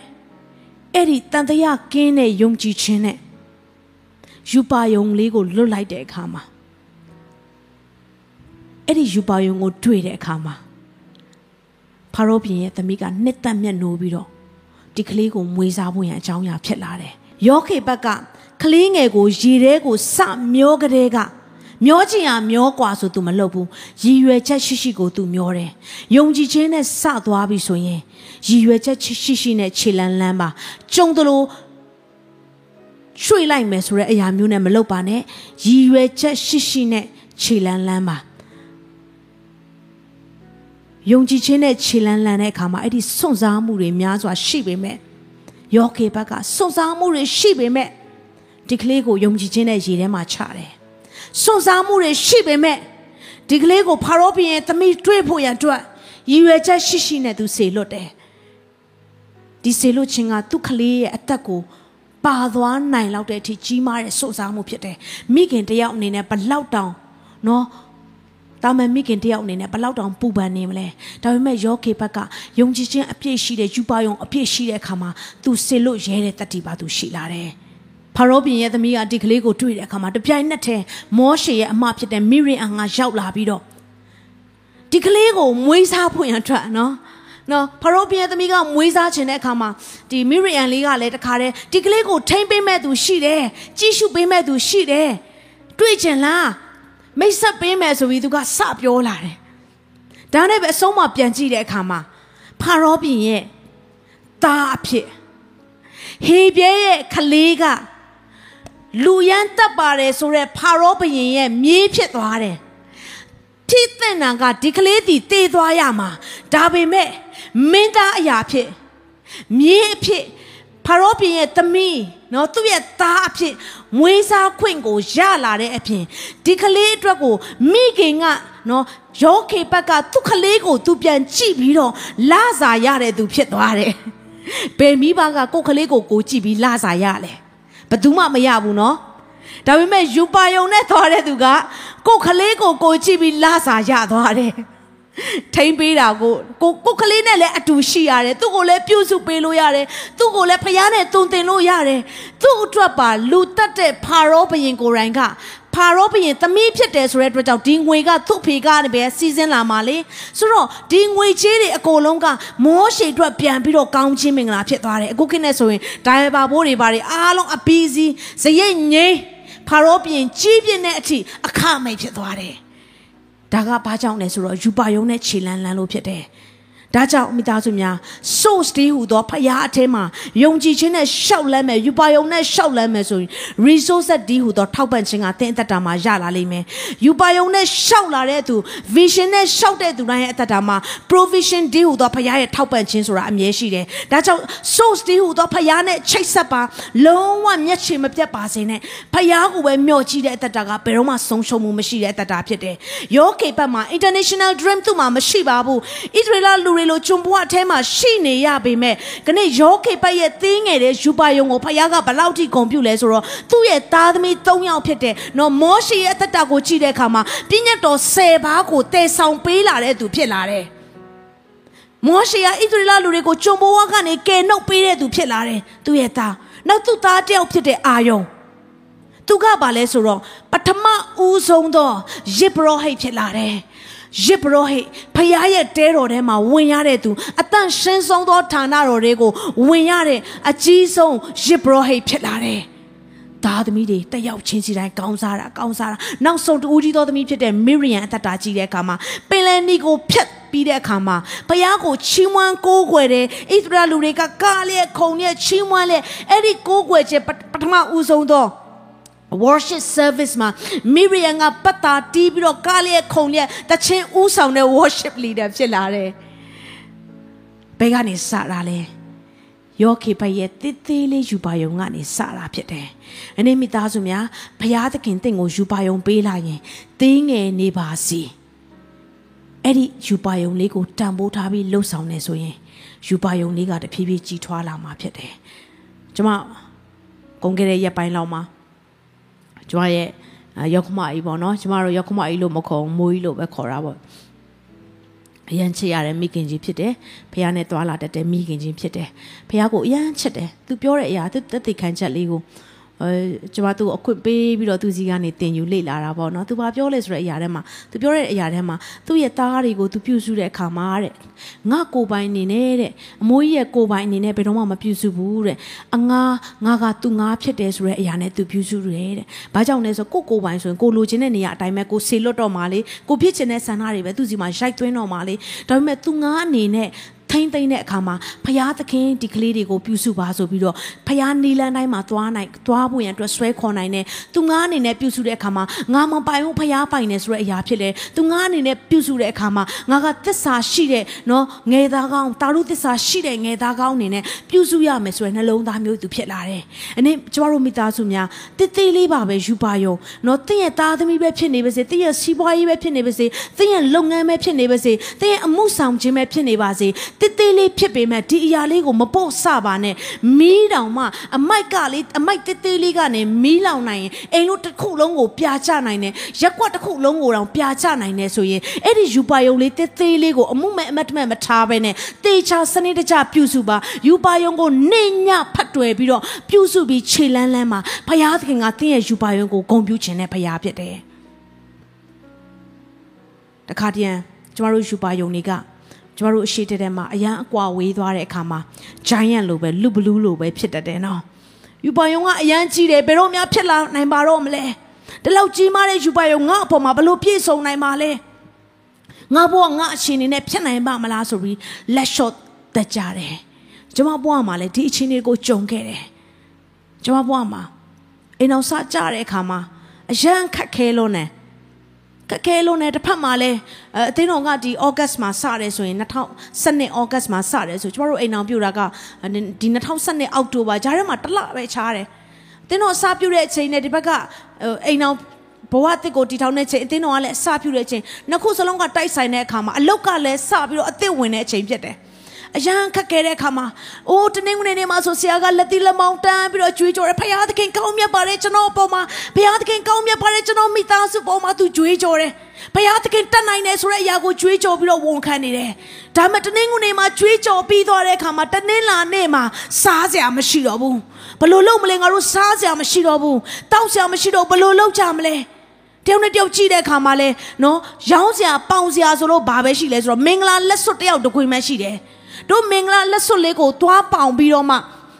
အဲ့ဒီတန်တရားကင်းတဲ့ယုံကြည်ခြင်းနဲ့ယူပါယုံလေးကိုလွတ်လိုက်တဲ့အခါမှာအဲ့ဒီယူပါယုံကိုတွေ့တဲ့အခါမှာဖာရောဘုရင်ရဲ့သမီးကနှစ်သက်မျက်နှိုးပြီးတော့ ဒီကလေးကိုမွေးစားဖို့ရန်အကြောင်းအရာဖြစ်လာတယ်။ယောခေဘက်ကကလေးငယ်ကိုရေထဲကိုစမျောကလေးကမျောချင်အောင်မျောกว่าဆိုသူမလုပ်ဘူးရည်ရွယ်ချက်ရှိရှိကိုသူမျောတယ်ယုံကြည်ခြင်းနဲ့စသွားပြီဆိုရင်ရည်ရွယ်ချက်ရှိရှိနဲ့ခြေလန်းလန်းပါကြုံတယ်လို့ရွှေ့လိုက်မယ်ဆိုတဲ့အရာမျိုးနဲ့မလုပ်ပါနဲ့ရည်ရွယ်ချက်ရှိရှိနဲ့ခြေလန်းလန်းပါ ယုံကြည်ခြင်းနဲ့ခြေလန်းလန်းတဲ့အခါမှာအဲ့ဒီစွန့်စားမှုတွေများစွာရှိပေမဲ့ယောကေဘက်ကစွန့်စားမှုတွေရှိပေမဲ့ဒီကလေးကိုယုံကြည်ခြင်းနဲ့ရေထဲမှာချတယ်စွန့်စားမှုတွေရှိပေမဲ့ဒီကလေးကိုဖာရောဘုရင်သမီးတွေ့ဖို့ရန်အတွက်ရည်ရွယ်ချက်ရှိရှိနဲ့သူစေလွတ်တယ်ဒီစေလွတ်ခြင်းကသူ့ကလေးရဲ့အသက်ကိုပါသွားနိုင်လောက်တဲ့အထိကြီးမားတဲ့စွန့်စားမှုဖြစ်တယ်မိခင်တယောက်အနေနဲ့ဘလောက်တောင်နော် တာမန်မိခင်တယောက်အနေနဲ့ဘလောက်တောင်ပူပန်နေမလဲဒါပေမဲ့ယောခေဘက်ကယုံကြည်ခြင်းအပြည့်ရှိတဲ့ယူပါယုံအပြည့်ရှိတဲ့အခါမှာသူစေလွတ်ရဲတဲ့တတိပါသူရှိလာတယ်ဖာရောဘင်ရဲ့သမီးကဒီကလေးကိုတွေ့တဲ့အခါမှာတပြိုင်နက်တည်းမောရှေရဲ့အမဖြစ်တဲ့မိရင်အငါရောက်လာပြီးတော့ဒီကလေးကိုမွေးစားဖွင့်ရထွက်နော်နော်ဖာရောဘင်ရဲ့သမီးကမွေးစားခြင်းတဲ့အခါမှာဒီမိရီယန်လေးကလည်းတခါတည်းဒီကလေးကိုထိမ့်ပေးမဲ့သူရှိတယ်ကြည့်ရှုပေးမဲ့သူရှိတယ်တွေ့ချင်လား မိတ်ဆက်ပေးမယ်ဆိုပြီးသူကစပြောလာတယ်ဒါနဲ့ပဲအဆုံးမပြန်ကြည့်တဲ့အခါမှာဖာရောဘင်ရဲ့သားအဖြစ်ဟေပြဲရဲ့ခလေးကလူရန်တက်ပါတယ်ဆိုတော့ဖာရောဘရင်ရဲ့မြေးဖြစ်သွားတယ်ထိတဲ့နာကဒီကလေးတီတေးသွားရမှာဒါပေမဲ့မင်းသားအရာဖြစ်မြေးအဖြစ်ဖာရောဘင်ရဲ့သမီး နော်သူ့ရဲ့သားအဖြစ်မွေးစားခွင့်ကိုရလာတဲ့အပြင်ဒီကလေးအတွက်ကိုမိခင်ကနော်ယောခေဘက်ကသူ့ကလေးကိုသူပြန်ကြည့်ပြီးတော့လာစာရတဲ့သူဖြစ်သွားတယ်ဘယ်မိဘကကိုယ်ကလေးကိုကိုကြည့်ပြီးလာစာရလဲဘယ်သူမှမရဘူးနော်ဒါပေမဲ့ယူပါယုံနဲ့သွားတဲ့သူကကိုယ်ကလေးကိုကိုကြည့်ပြီးလာစာရသွားတယ် ထိမ့်ပေးတာကိုကိုကိုကလေးနဲ့လည်းအတူရှိရတယ်သူ့ကိုလည်းပြုစုပေးလို့ရတယ်သူ့ကိုလည်းဖျားနဲ့တုံတင်လို့ရတယ်သူ့အတွက်ပါလူတက်တဲ့ဖာရောဘရင်ကိုယ်တိုင်ကဖာရောဘရင်သမီးဖြစ်တယ်ဆိုတဲ့အတွက်ကြောင့်ဒီငွေကသူ့ဖေကနေပဲစီစဉ်လာမှာလေဆိုတော့ဒီငွေချေးတွေအကုန်လုံးကမောရှေအတွက်ပြန်ပြီးတော့ကောင်းချင်းမင်္ဂလာဖြစ်သွားတယ်အခုခေတ်နဲ့ဆိုရင်ဒိုင်ဘာဘိုးတွေဘာတွေအားလုံးအပီးစီဇရိတ်ငိမ့်ဖာရောဘရင်ကြီးပြင်းတဲ့အထိအခမိတ်ဖြစ်သွားတယ် ဒါကဘာကြောင့်လဲဆိုတော့ယူပါယုံနဲ့ခြေလန်းလန်းလို့ဖြစ်တယ် ဒါကြောင့်မိသားစုများ source တီးဟူသောဖရားအထဲမှာယုံကြည်ခြင်းနဲ့ရှောက်လန်းမယ်ယူပါယုံနဲ့ရှောက်လန်းမယ်ဆိုရင် resource တီးဟူသောထောက်ပံ့ခြင်းကသင်အသက်တာမှာရလာလိမ့်မယ်ယူပါယုံနဲ့ရှောက်လာတဲ့သူ vision နဲ့ရှောက်တဲ့သူတိုင်းရဲ့အသက်တာမှာ provision တီးဟူသောဖရားရဲ့ထောက်ပံ့ခြင်းဆိုတာအမြဲရှိတယ်ဒါကြောင့် source တီးဟူသောဖရားနဲ့ချိတ်ဆက်ပါလုံးဝမျက်ခြေမပြတ်ပါစေနဲ့ဖရားကိုပဲမျှော်ကြည့်တဲ့အသက်တာကဘယ်တော့မှဆုံးရှုံးမှုမရှိတဲ့အသက်တာဖြစ်တယ်ယောကေဘတ်မှာ international dream သူ့မှာမရှိပါဘူးဣသရေလလူတွေလိုဂျွန်ဘွားအထဲမှာရှိနေရပေမဲ့ခနေ့ယောကေပတ်ရဲ့သင်းငယ်တဲ့ယူပါယုံကိုဖခင်ကဘလောက်ထိဂုံပြုလဲဆိုတော့သူ့ရဲ့သားသမီး၃ယောက်ဖြစ်တဲ့နော်မောရှေရဲ့အသက်တာကိုကြည့်တဲ့အခါမှာပြည့်ညတ်တော်၁၀ပါးကိုတည်ဆောင်ပေးလာတဲ့သူဖြစ်လာတယ်မောရှေကဣသရေလလူတွေကိုဂျွန်ဘွားကနေကယ်နှုတ်ပေးတဲ့သူဖြစ်လာတယ်သူ့ရဲ့သားနောက်သူ့သားတယောက်ဖြစ်တဲ့အာယုံသူကဘာလဲဆိုတော့ပထမဦးဆုံးသောယစ်ဘရောဟိတ်ဖြစ်လာတယ် ယစ်ဘရောဟိတ်ဖခင်ရဲ့တဲတော်ထဲမှာဝင်ရတဲ့သူအတန့်ရှင်းဆုံးသောဌာနတော်တွေကိုဝင်ရတဲ့အကြီးဆုံးယစ်ဘရောဟိတ်ဖြစ်လာတယ်သားသမီးတွေတက်ရောက်ချင်းစီတိုင်းကောင်းစားတာကောင်းစားတာနောက်ဆုံးတူကြီးသောသမီးဖြစ်တဲ့မီရီယန်အသက်တာကြီးတဲ့အခါမှာပင်လယ်နီကိုဖျက်ပြီးတဲ့အခါမှာဘုရားကိုချီးမွမ်းကိုးကွယ်တယ်ဣသရေလလူတွေကကားလျက်ခုံလျက်ချီးမွမ်းလျက်အဲ့ဒီကိုးကွယ်ခြင်းပထမဦးဆုံးသော worship service မှာမိရီယန်ကပတ်တာတီးပြီးတော့ကားလေးခုံလေးတချင်းဥဆောင်တဲ့ worship leader ဖြစ်လာတယ်။ဘယ်ကနေစတာလဲ။ယောခေဖရဲ့တည်သေးလေးယူပါယုံကနေစတာဖြစ်တယ်။အနေမိသားစုများဘုရားသခင်တင့်ကိုယူပါယုံပေးလာရင်တင်းငယ်နေပါစီ။အဲ့ဒီယူပါယုံလေးကိုတန်ဖိုးထားပြီးလှုပ်ဆောင်နေဆိုရင်ယူပါယုံလေးကတဖြည်းဖြည်းကြီးထွားလာမှာဖြစ်တယ်။ကျွန်မကုန်ခဲ့တဲ့ရက်ပိုင်းလောက်မှာ ကျမရဲ့ရောက်ခမကြီးပေါ့နော်ကျမတို့ရောက်ခမကြီးလို့မခေါ်မိုးကြီးလို့ပဲခေါ်တာပေါ့အရန်ချစ်ရတဲ့မိခင်ကြီးဖြစ်တယ်ဖះနဲ့တွာလာတတ်တဲ့မိခင်ကြီးဖြစ်တယ်ဖះကိုအရန်ချစ်တယ်သူပြောတဲ့အရာသူတက်သိခံချက်လေးကိုအဲ ကျွန်မသူ့ကိုအခွင့်ပေးပြီးတော့သူစီကနေတင်ယူလေ့လာတာပေါ့နော်သူဘာပြောလဲဆိုတဲ့အရာထဲမှာသူပြောတဲ့အရာထဲမှာသူ့ရဲ့သားတွေကိုသူပြုစုတဲ့အခါမှာတဲ့ငါကိုပိုင်အနေနဲ့တဲ့အမိုးကြီးရဲ့ကိုပိုင်အနေနဲ့ဘယ်တော့မှမပြုစုဘူးတဲ့အငါငါကသူငါဖြစ်တယ်ဆိုတဲ့အရာနဲ့သူပြုစုတယ်တဲ့ဘာကြောင့်လဲဆိုကိုကိုပိုင်ဆိုရင်ကိုလိုချင်တဲ့နေရာအတိုင်းပဲကိုဆေလွတ်တော့မှာလေကိုဖြစ်ချင်တဲ့ဆန္ဒတွေပဲသူစီမှာရိုက်သွင်းတော့မှာလေဒါပေမဲ့သူငါအနေနဲ့ ထိမ့်သိမ့်တဲ့အခါမှာဖယားသခင်ဒီကလေးတွေကိုပြုစုပါဆိုပြီးတော့ဖယားနီလန်းတိုင်းမှာသွားနိုင်သွားဖို့ရန်အတွက်ဆွဲခေါ်နိုင်တယ်သူငါအနေနဲ့ပြုစုတဲ့အခါမှာငါမပိုင်ဘူးဖယားပိုင်တယ်ဆိုတဲ့အရာဖြစ်တယ်သူငါအနေနဲ့ပြုစုတဲ့အခါမှာငါကသစ္စာရှိတဲ့နော်ငယ်သားကောင်းတာရုသစ္စာရှိတဲ့ငယ်သားကောင်းအနေနဲ့ပြုစုရမယ်ဆိုတဲ့နှလုံးသားမျိုးသူဖြစ်လာတယ်အနေကျမတို့မိသားစုများတိတ်တိတ်လေးပါပဲယူပါယုံနော်တင့်ရဲ့သားသမီးပဲဖြစ်နေပါစေတင့်ရဲ့စီးပွားရေးပဲဖြစ်နေပါစေတင့်ရဲ့လုပ်ငန်းပဲဖြစ်နေပါစေတင့်ရဲ့အမှုဆောင်ခြင်းပဲဖြစ်နေပါစေတိတ်တိတ်လေးဖြစ်ပေမဲ့ဒီအရာလေးကိုမပေါ့ဆပါနဲ့မီးတောင်မှအမိုက်ကလေးအမိုက်တိတ်တိတ်လေးကနေမီးလောင်နိုင်ရင်အိမ်လို့တစ်ခုလုံးကိုပြာချနိုင်တယ်ရက်ကွက်တစ်ခုလုံးကိုတောင်ပြာချနိုင်တယ်ဆိုရင်အဲ့ဒီယူပါယုံလေးတိတ်တိတ်လေးကိုအမှုမဲ့အမတ်တမဲ့မထားဘဲနဲ့တေချာစနစ်တကျပြုစုပါယူပါယုံကိုနေညဖတ်တွယ်ပြီးတော့ပြုစုပြီးခြေလန်းလန်းမှာဖယားသခင်ကတင်းရဲ့ယူပါယုံကိုဂုံပြုခြင်းနဲ့ဖယားဖြစ်တယ်တခါတည်းကျမတို့ယူပါယုံတွေက ကျမတို့အရှိတဲ့တဲ့မှာအရန်အကွာဝေးသွားတဲ့အခါမှာ giant လိုပဲလူဘလူးလိုပဲဖြစ်တတ်တယ်နော်ယူပါယုံကအရန်ကြီးတယ်ဘယ်တော့မှဖြစ်လာနိုင်ပါတော့မလဲဒီလောက်ကြီးမားတဲ့ယူပါယုံငါ့အပေါ်မှာဘလို့ပြည့်စုံနိုင်ပါလဲငါဘဝငါအရှင်နေနဲ့ဖြစ်နိုင်ပါမလားဆိုပြီးလက်လျှော့တက်ကြတယ်ကျွန်မဘဝမှာလည်းဒီအချင်းတွေကိုကြုံခဲ့တယ်ကျွန်မဘဝမှာအိမ်အောင်စကြတဲ့အခါမှာအရန်ခက်ခဲလို့နဲ့ ခက်ခဲလို့နဲ့တစ်ဖက်မှာလည်းအသင်းတော်ကဒီ August မှာစတယ်ဆိုရင်2012 August မှာစတယ်ဆိုကျွန်တော်တို့အိမ်အောင်ပြူတာကဒီ2012အောက်တိုဘာဂျားထဲမှာတစ်လပဲချားတယ်အသင်းတော်စပြူတဲ့အချိန်နဲ့ဒီဘက်ကအိမ်အောင်ဘဝတစ်ကိုတီထောင်တဲ့ချိန်အသင်းတော်ကလည်းအစပြုတဲ့ချိန်နှစ်ခုစလုံးကတိုက်ဆိုင်တဲ့အခါမှာအလုတ်ကလည်းစပြီးတော့အသစ်ဝင်တဲ့အချိန်ဖြစ်တယ် အရန်ခက်ခဲတဲ့အခါမှာအိုးတနင်္ဂနွေနေ့မှာဆိုဆရာကလက်သီးလက်မောင်းတန်းပြီးတော့ကြွေးကြော်တယ်ဖခင်သခင်ကောင်းမြတ်ပါတယ်ကျွန်တော်အပေါ်မှာဖခင်သခင်ကောင်းမြတ်ပါတယ်ကျွန်တော်မိသားစုပေါ်မှာသူကြွေးကြော်တယ်ဖခင်သခင်တတ်နိုင်တယ်ဆိုတဲ့အရာကိုကြွေးကြော်ပြီးတော့ဝန်ခံနေတယ်ဒါမှတနင်္ဂနွေနေ့မှာကြွေးကြော်ပြီးသွားတဲ့အခါမှာတနင်္လာနေ့မှာစားစရာမရှိတော့ဘူးဘလို့လုံးမလဲငါတို့စားစရာမရှိတော့ဘူးတောက်စရာမရှိတော့ဘလို့လုံးကြမလဲတယောက်နဲ့တယောက်ကြည့်တဲ့အခါမှာလဲနော်ရောင်းစရာပေါင်စရာဆိုလို့ဘာပဲရှိလဲဆိုတော့မင်္ဂလာလက်စွပ်တယောက်တခွေမှရှိတယ် တို့မင်္ဂလာလက်စွပ်လေးကိုသွားပေါင်ပြီးတော့မှ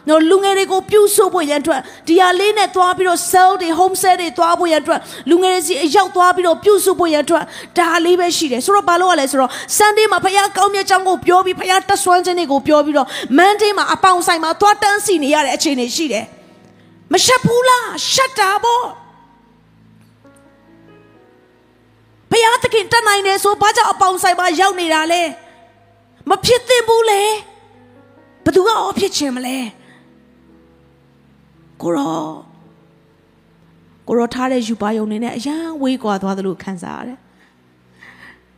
နော်လူငယ်တွေကိုပြုစုဖို့ရန်အတွက်ဒီဟာလေးနဲ့သွားပြီးတော့ sell တွေ home sell တွေသွားဖို့ရန်အတွက်လူငယ်တွေစီအရောက်သွားပြီးတော့ပြုစုဖို့ရန်အတွက်ဒါလေးပဲရှိတယ်ဆိုတော့ဘာလို့ ਆ လဲဆိုတော့ Sunday မှာဖခင်ကောင်းမြတ်ကြောင်းကိုပြောပြီးဖခင်တက်ဆွမ်းခြင်းတွေကိုပြောပြီးတော့ Monday မှာအပေါင်ဆိုင်မှာသွားတန်းစီနေရတဲ့အခြေအနေရှိတယ်မရှက်ဘူးလားရှက်တာပေါ့ဘုရားသခင်တတ်နိုင်တယ်ဆိုဘာကြောင့်အပေါင်ဆိုင်မှာရောက်နေတာလဲ မဖြစ်သင့်ဘူးလေဘသူကအော်ဖြစ်ချင်မလဲကိုရောကိုရောထားတဲ့ယူပါယုံနေနဲ့အရန်ဝေးကွာသွားသလိုခံစားရတယ်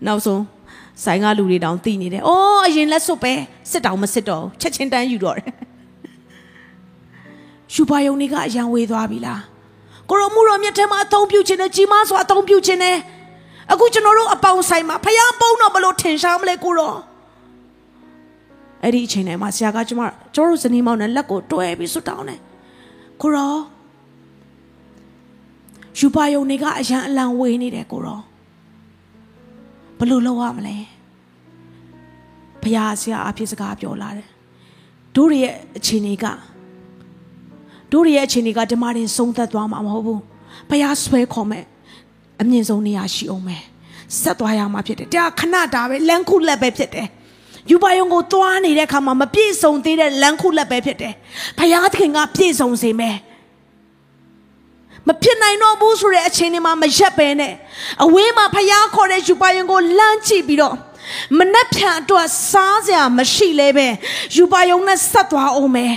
နောက်ဆုံးဆိုင်ကလူတွေတောင်သိနေတယ်။အော်အရင်လက်စွပ်ပဲစစ်တောင်မစစ်တော့ချက်ချင်းတန်းယူတော့တယ်။ယူပါယုံတွေကအရန်ဝေးသွားပြီလား။ကိုရောမှုတော်မြတ်ထဲမှာအသုံးပြုခြင်းနဲ့ကြီးမားစွာအသုံးပြုခြင်းနဲ့အခုကျွန်တော်တို့အပေါင်းဆိုင်မှာဖယားပုံးတော့ဘလို့ထင်ရှားမလဲကိုရော အဲ့ဒီအချိန်တိုင်းမှာဆရာကကျွန်မကျွန်တော်တို့ဇနီးမောင်နဲ့လက်ကိုတွဲပြီးဆွတောင်းတယ်ကိုရောယူပါယုံတွေကအရန်အလံဝေးနေတယ်ကိုရောဘလို့လောက်ရမလဲဖယားဆရာအဖြစ်စကားပြောလာတယ်တို့ရဲ့အချိန်တွေကတို့ရဲ့အချိန်တွေကဒီမှာတင်ဆုံးသက်သွားမှာမဟုတ်ဘူးဖယားဆွဲခေါ်မဲ့အမြင့်ဆုံးနေရာရှိအောင်မယ်ဆက်သွားရမှာဖြစ်တယ်တရားခဏတာပဲလမ်းခုလက်ပဲဖြစ်တယ် ယူပါယုံကိုသွားနေတဲ့အခါမှာမပြည့်စုံသေးတဲ့လမ်းခုလက်ပဲဖြစ်တယ်ဖယားသခင်ကပြည့်စုံစေမယ်မဖြစ်နိုင်တော့ဘူးဆိုတဲ့အချိန်တွေမှာမရက်ပဲနဲ့အဝေးမှာဖယားခေါ်တဲ့ယူပါယုံကိုလမ်းကြည့်ပြီးတော့မနှက်ဖြန်အတွက်စားစရာမရှိလဲပဲယူပါယုံနဲ့ဆက်သွားအောင်မယ်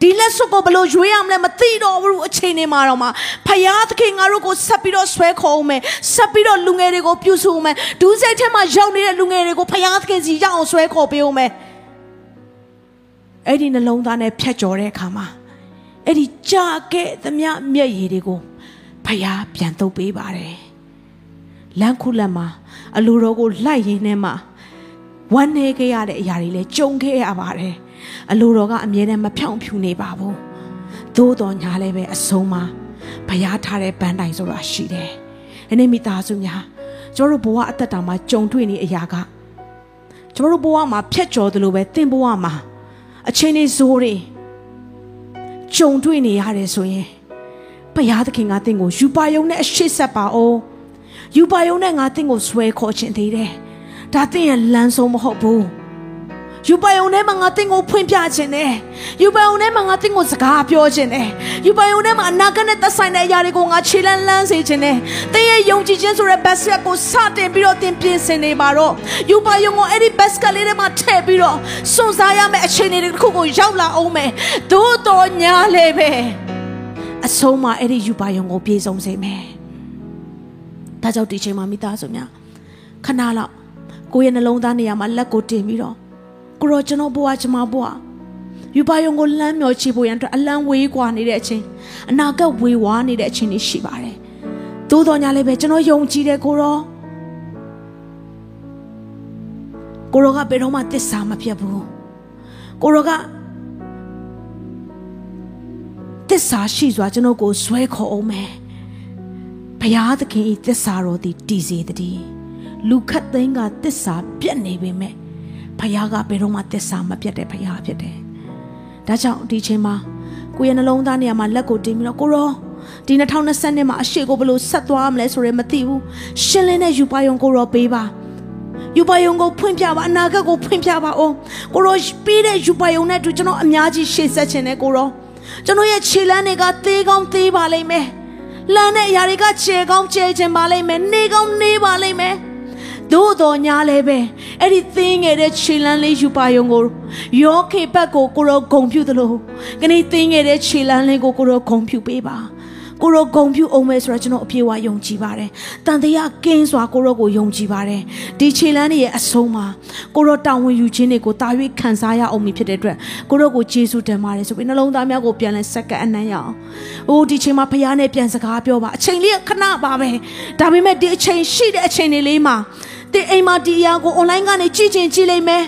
ဒီလက်စွပ်ကိုဘလို့ရွေးရမလဲမသိတော့ဘူးအချိန်နေမှာတော့မှဖယားသခင်ငါတို့ကိုဆက်ပြီးတော့ဆွဲခေါ်အောင်မယ်ဆက်ပြီးတော့လူငယ်တွေကိုပြုစုအောင်မယ်ဒူးစိတ်ထဲမှာရောက်နေတဲ့လူငယ်တွေကိုဖယားသခင်စီရောက်အောင်ဆွဲခေါ်ပေးအောင်မယ်အဲ့ဒီနှလုံးသားနဲ့ဖြတ်ကျော်တဲ့အခါမှာအဲ့ဒီကြာခဲ့သမျှမျက်ရည်တွေကိုဖယားပြန်တုပ်ပေးပါတယ်လမ်းခုလက်မှာအလိုတော်ကိုလိုက်ရင်းနဲ့မှဝမ်းနေခဲ့ရတဲ့အရာတွေလည်းကြုံခဲ့ရပါတယ် အလိုတော်ကအမြဲတမ်းမဖြောင့်ဖြူနေပါဘူးသို့တော်ညာလည်းပဲအဆုံးမှာဘုရားထားတဲ့ပန်းတိုင်ဆိုတာရှိတယ်ဒီနေ့မိသားစုများကျွန်တော်တို့ဘဝအသက်တာမှာကြုံတွေ့နေအရာကကျွန်တော်တို့ဘဝမှာဖြတ်ကျော်သလိုပဲသင်ဘဝမှာအချင်းလေးဇိုးတွေကြုံတွေ့နေရတယ်ဆိုရင်ဘုရားသခင်ကသင်ကိုယူပါယုံနဲ့အရှိဆက်ပါအောင်ယူပါယုံနဲ့ငါသင်ကိုဆွဲခေါ်ခြင်းသေးတယ်ဒါသင်ရဲ့လမ်းဆုံးမဟုတ်ဘူး ယူပါယုံထဲမှာငါတင်းကိုဖွင့်ပြခြင်းနဲ့ယူပါယုံထဲမှာငါတင်းကိုစကားပြောခြင်းနဲ့ယူပါယုံထဲမှာအနာဂတ်နဲ့သက်ဆိုင်တဲ့အရာတွေကိုငါခြေလန်းလန်းစေခြင်းနဲ့တင်းရဲ့ယုံကြည်ခြင်းဆိုတဲ့ဘတ်စကကိုစတင်ပြီးတော့တင်းပြင်ဆင်နေပါတော့ယူပါယုံကိုအဲ့ဒီဘတ်စကလေးထဲမှာထည့်ပြီးတော့စွန့်စားရမယ့်အခြေအနေတွေတစ်ခုကိုရောက်လာအောင်မယ်သို့တော်ညာလေပဲအဆုံးမှာအဲ့ဒီယူပါယုံကိုပြေဆုံးစေမယ်ဒါကြောင့်ဒီချိန်မှာမိသားစုများခဏလောက်ကိုယ့်ရဲ့နှလုံးသားနေရာမှာလက်ကိုတင်ပြီးတော့ ကိုရောကျွန်တော်ဘွားကျွန်မဘွားယူပါယုံကိုလမ်းမျောချဖို့ရန်အတွက်အလံဝေးကွာနေတဲ့အချိန်အနာဂတ်ဝေဝါးနေတဲ့အချိန်တွေရှိပါတယ်။သို့တော်ညာလည်းပဲကျွန်တော်ယုံကြည်တယ်ကိုရောကိုရောကဘယ်တော့မှတစ္ဆာမပြတ်ဘူး။ကိုရောကတစ္ဆာရှိစွာကျွန်တော်ကိုဆွဲခေါ်အောင်မယ်။ဘုရားသခင်ဤတစ္ဆာတော်သည်တည်စေတည်းလူခတ်သိန်းကတစ္ဆာပြတ်နေပေမဲ့ ဖခင်ကဘယ်တော့မှတစ္ဆာမပြတ်တဲ့ဖခင်ဖြစ်တယ်။ဒါကြောင့်ဒီချိန်မှာကိုရဲ့နှလုံးသားနေရာမှာလက်ကိုတင်ပြီးတော့ကိုရောဒီ2020နှစ်မှာအရှိကိုဘယ်လိုဆက်သွားမလဲဆိုရဲမသိဘူး။ရှင်းလင်းတဲ့ယူပါယုံကိုရောပေးပါ။ယူပါယုံကိုဖွင့်ပြပါအနာဂတ်ကိုဖွင့်ပြပါအောင်။ကိုရောပေးတဲ့ယူပါယုံနဲ့အတူကျွန်တော်အများကြီးရှေ့ဆက်ခြင်းနဲ့ကိုရောကျွန်တော်ရဲ့ခြေလမ်းတွေကသေးကောင်းသေးပါလိမ့်မယ်။လမ်းတဲ့အရာတွေကခြေကောင်းခြေခြင်းပါလိမ့်မယ်။နေကောင်းနေပါလိမ့်မယ်။ သို့တော်ညာလည်းပဲအဲ့ဒီသင်းငယ်တဲ့ခြေလန်းလေးယူပါယုံကိုယောခေဘက်ကိုကိုရောဂုံပြုသလိုကနေသင်းငယ်တဲ့ခြေလန်းလေးကိုကိုရောဂုံပြုပေးပါကိုရောဂုံပြုအောင်မယ်ဆိုတော့ကျွန်တော်အပြေအဝယုံကြည်ပါတယ်။တန်တရားကင်းစွာကိုရောကိုယုံကြည်ပါတယ်။ဒီခြေလန်းရဲ့အဆုံးမှာကိုရောတာဝန်ယူခြင်းတွေကိုတာ၍ခံစားရအောင်ဖြစ်တဲ့အတွက်ကိုရောကိုယေရှုတင်ပါတယ်ဆိုပြီးနှလုံးသားများကိုပြန်လဲစက္ကန့်အနမ်းရအောင်။အိုးဒီချိန်မှာဖခင်နဲ့ပြန်စကားပြောပါအချိန်လေးခဏပါပဲ။ဒါပေမဲ့ဒီအချိန်ရှိတဲ့အချိန်လေးမှာ တင်အိမ်မှာဒီအရာကို online ကနေကြည့်ချင်ကြည့်လိမ့်မယ်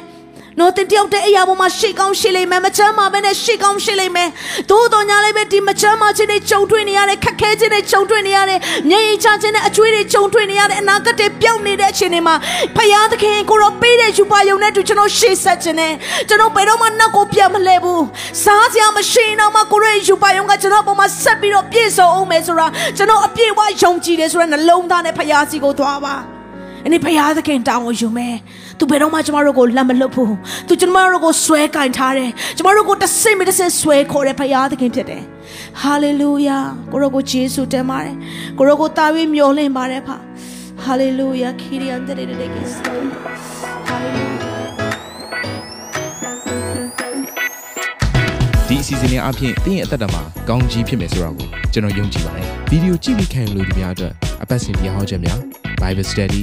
နော်တင်တယောက်တည်းအရာပေါ်မှာရှေ့ကောင်းရှေ့လိမ့်မယ်မချမ်းမာပဲနဲ့ရှေ့ကောင်းရှေ့လိမ့်မယ်သို့တော်ညာလေးပဲဒီမချမ်းမာခြင်းတွေကြုံတွေ့နေရတဲ့ခက်ခဲခြင်းတွေကြုံတွေ့နေရတဲ့မျက်ရည်ချခြင်းနဲ့အကျွေးတွေကြုံတွေ့နေရတဲ့အနာဂတ်တွေပျောက်နေတဲ့အချိန်တွေမှာဖယားသခင်ကိုရောပေးတဲ့ယူပါယုံနဲ့တူကျွန်တော်ရှေ့ဆက်ခြင်းနဲ့ကျွန်တော်ဘယ်တော့မှနောက်ကိုပြန်မလဲဘူးစားစရာမရှိတော့မှကိုရောယူပါယုံကကျွန်တော်ပေါ်မှာဆက်ပြီးတော့ပြည့်စုံအောင်မယ်ဆိုတာကျွန်တော်အပြည့်အဝယုံကြည်တယ်ဆိုတဲ့နှလုံးသားနဲ့ဖယားစီကိုသွားပါ အနေဖရာသခင်တောင်းဝယူမယ်။ तू ဘယ်တော့မှကျမတို့ကိုလက်မလွတ်ဘူး။ तू ကျမတို့ကိုဆွဲကင်ထားတယ်။ကျမတို့ကိုတစ်စိမ့်မတစ်စိမ့်ဆွဲခေါ်တဲ့ဖရာသခင်ဖြစ်တယ်။ဟာလေလုယာ။ကိုရောကိုယေရှုတင်ပါတယ်။ကိုရောကိုတာ၍မျောလင့်ပါတယ်ဖ။ဟာလေလုယာခီရီယန်တဲ့တဲ့တဲ့ကိစ္စ။ဟာလေလုယာဒီအစီအစဉ်လေးအပြင်တင်းရဲ့အသက်တာမှာကောင်းကြီးဖြစ်မယ်ဆိုတာကိုကျွန်တော်ယုံကြည်ပါတယ်ဗီဒီယိုကြည့်ပြီးခံယူလို့ဒီများအတွက်အပတ်စဉ်တရားဟောခြင်းများ Bible Study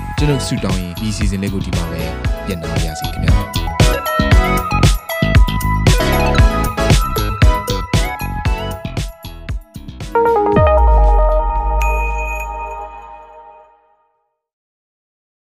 ကျွန်တော်ဆုတောင်းရင်ဒီ season လေးကိုဒီမှာပဲပြန်လာပါရစေခင်ဗျာ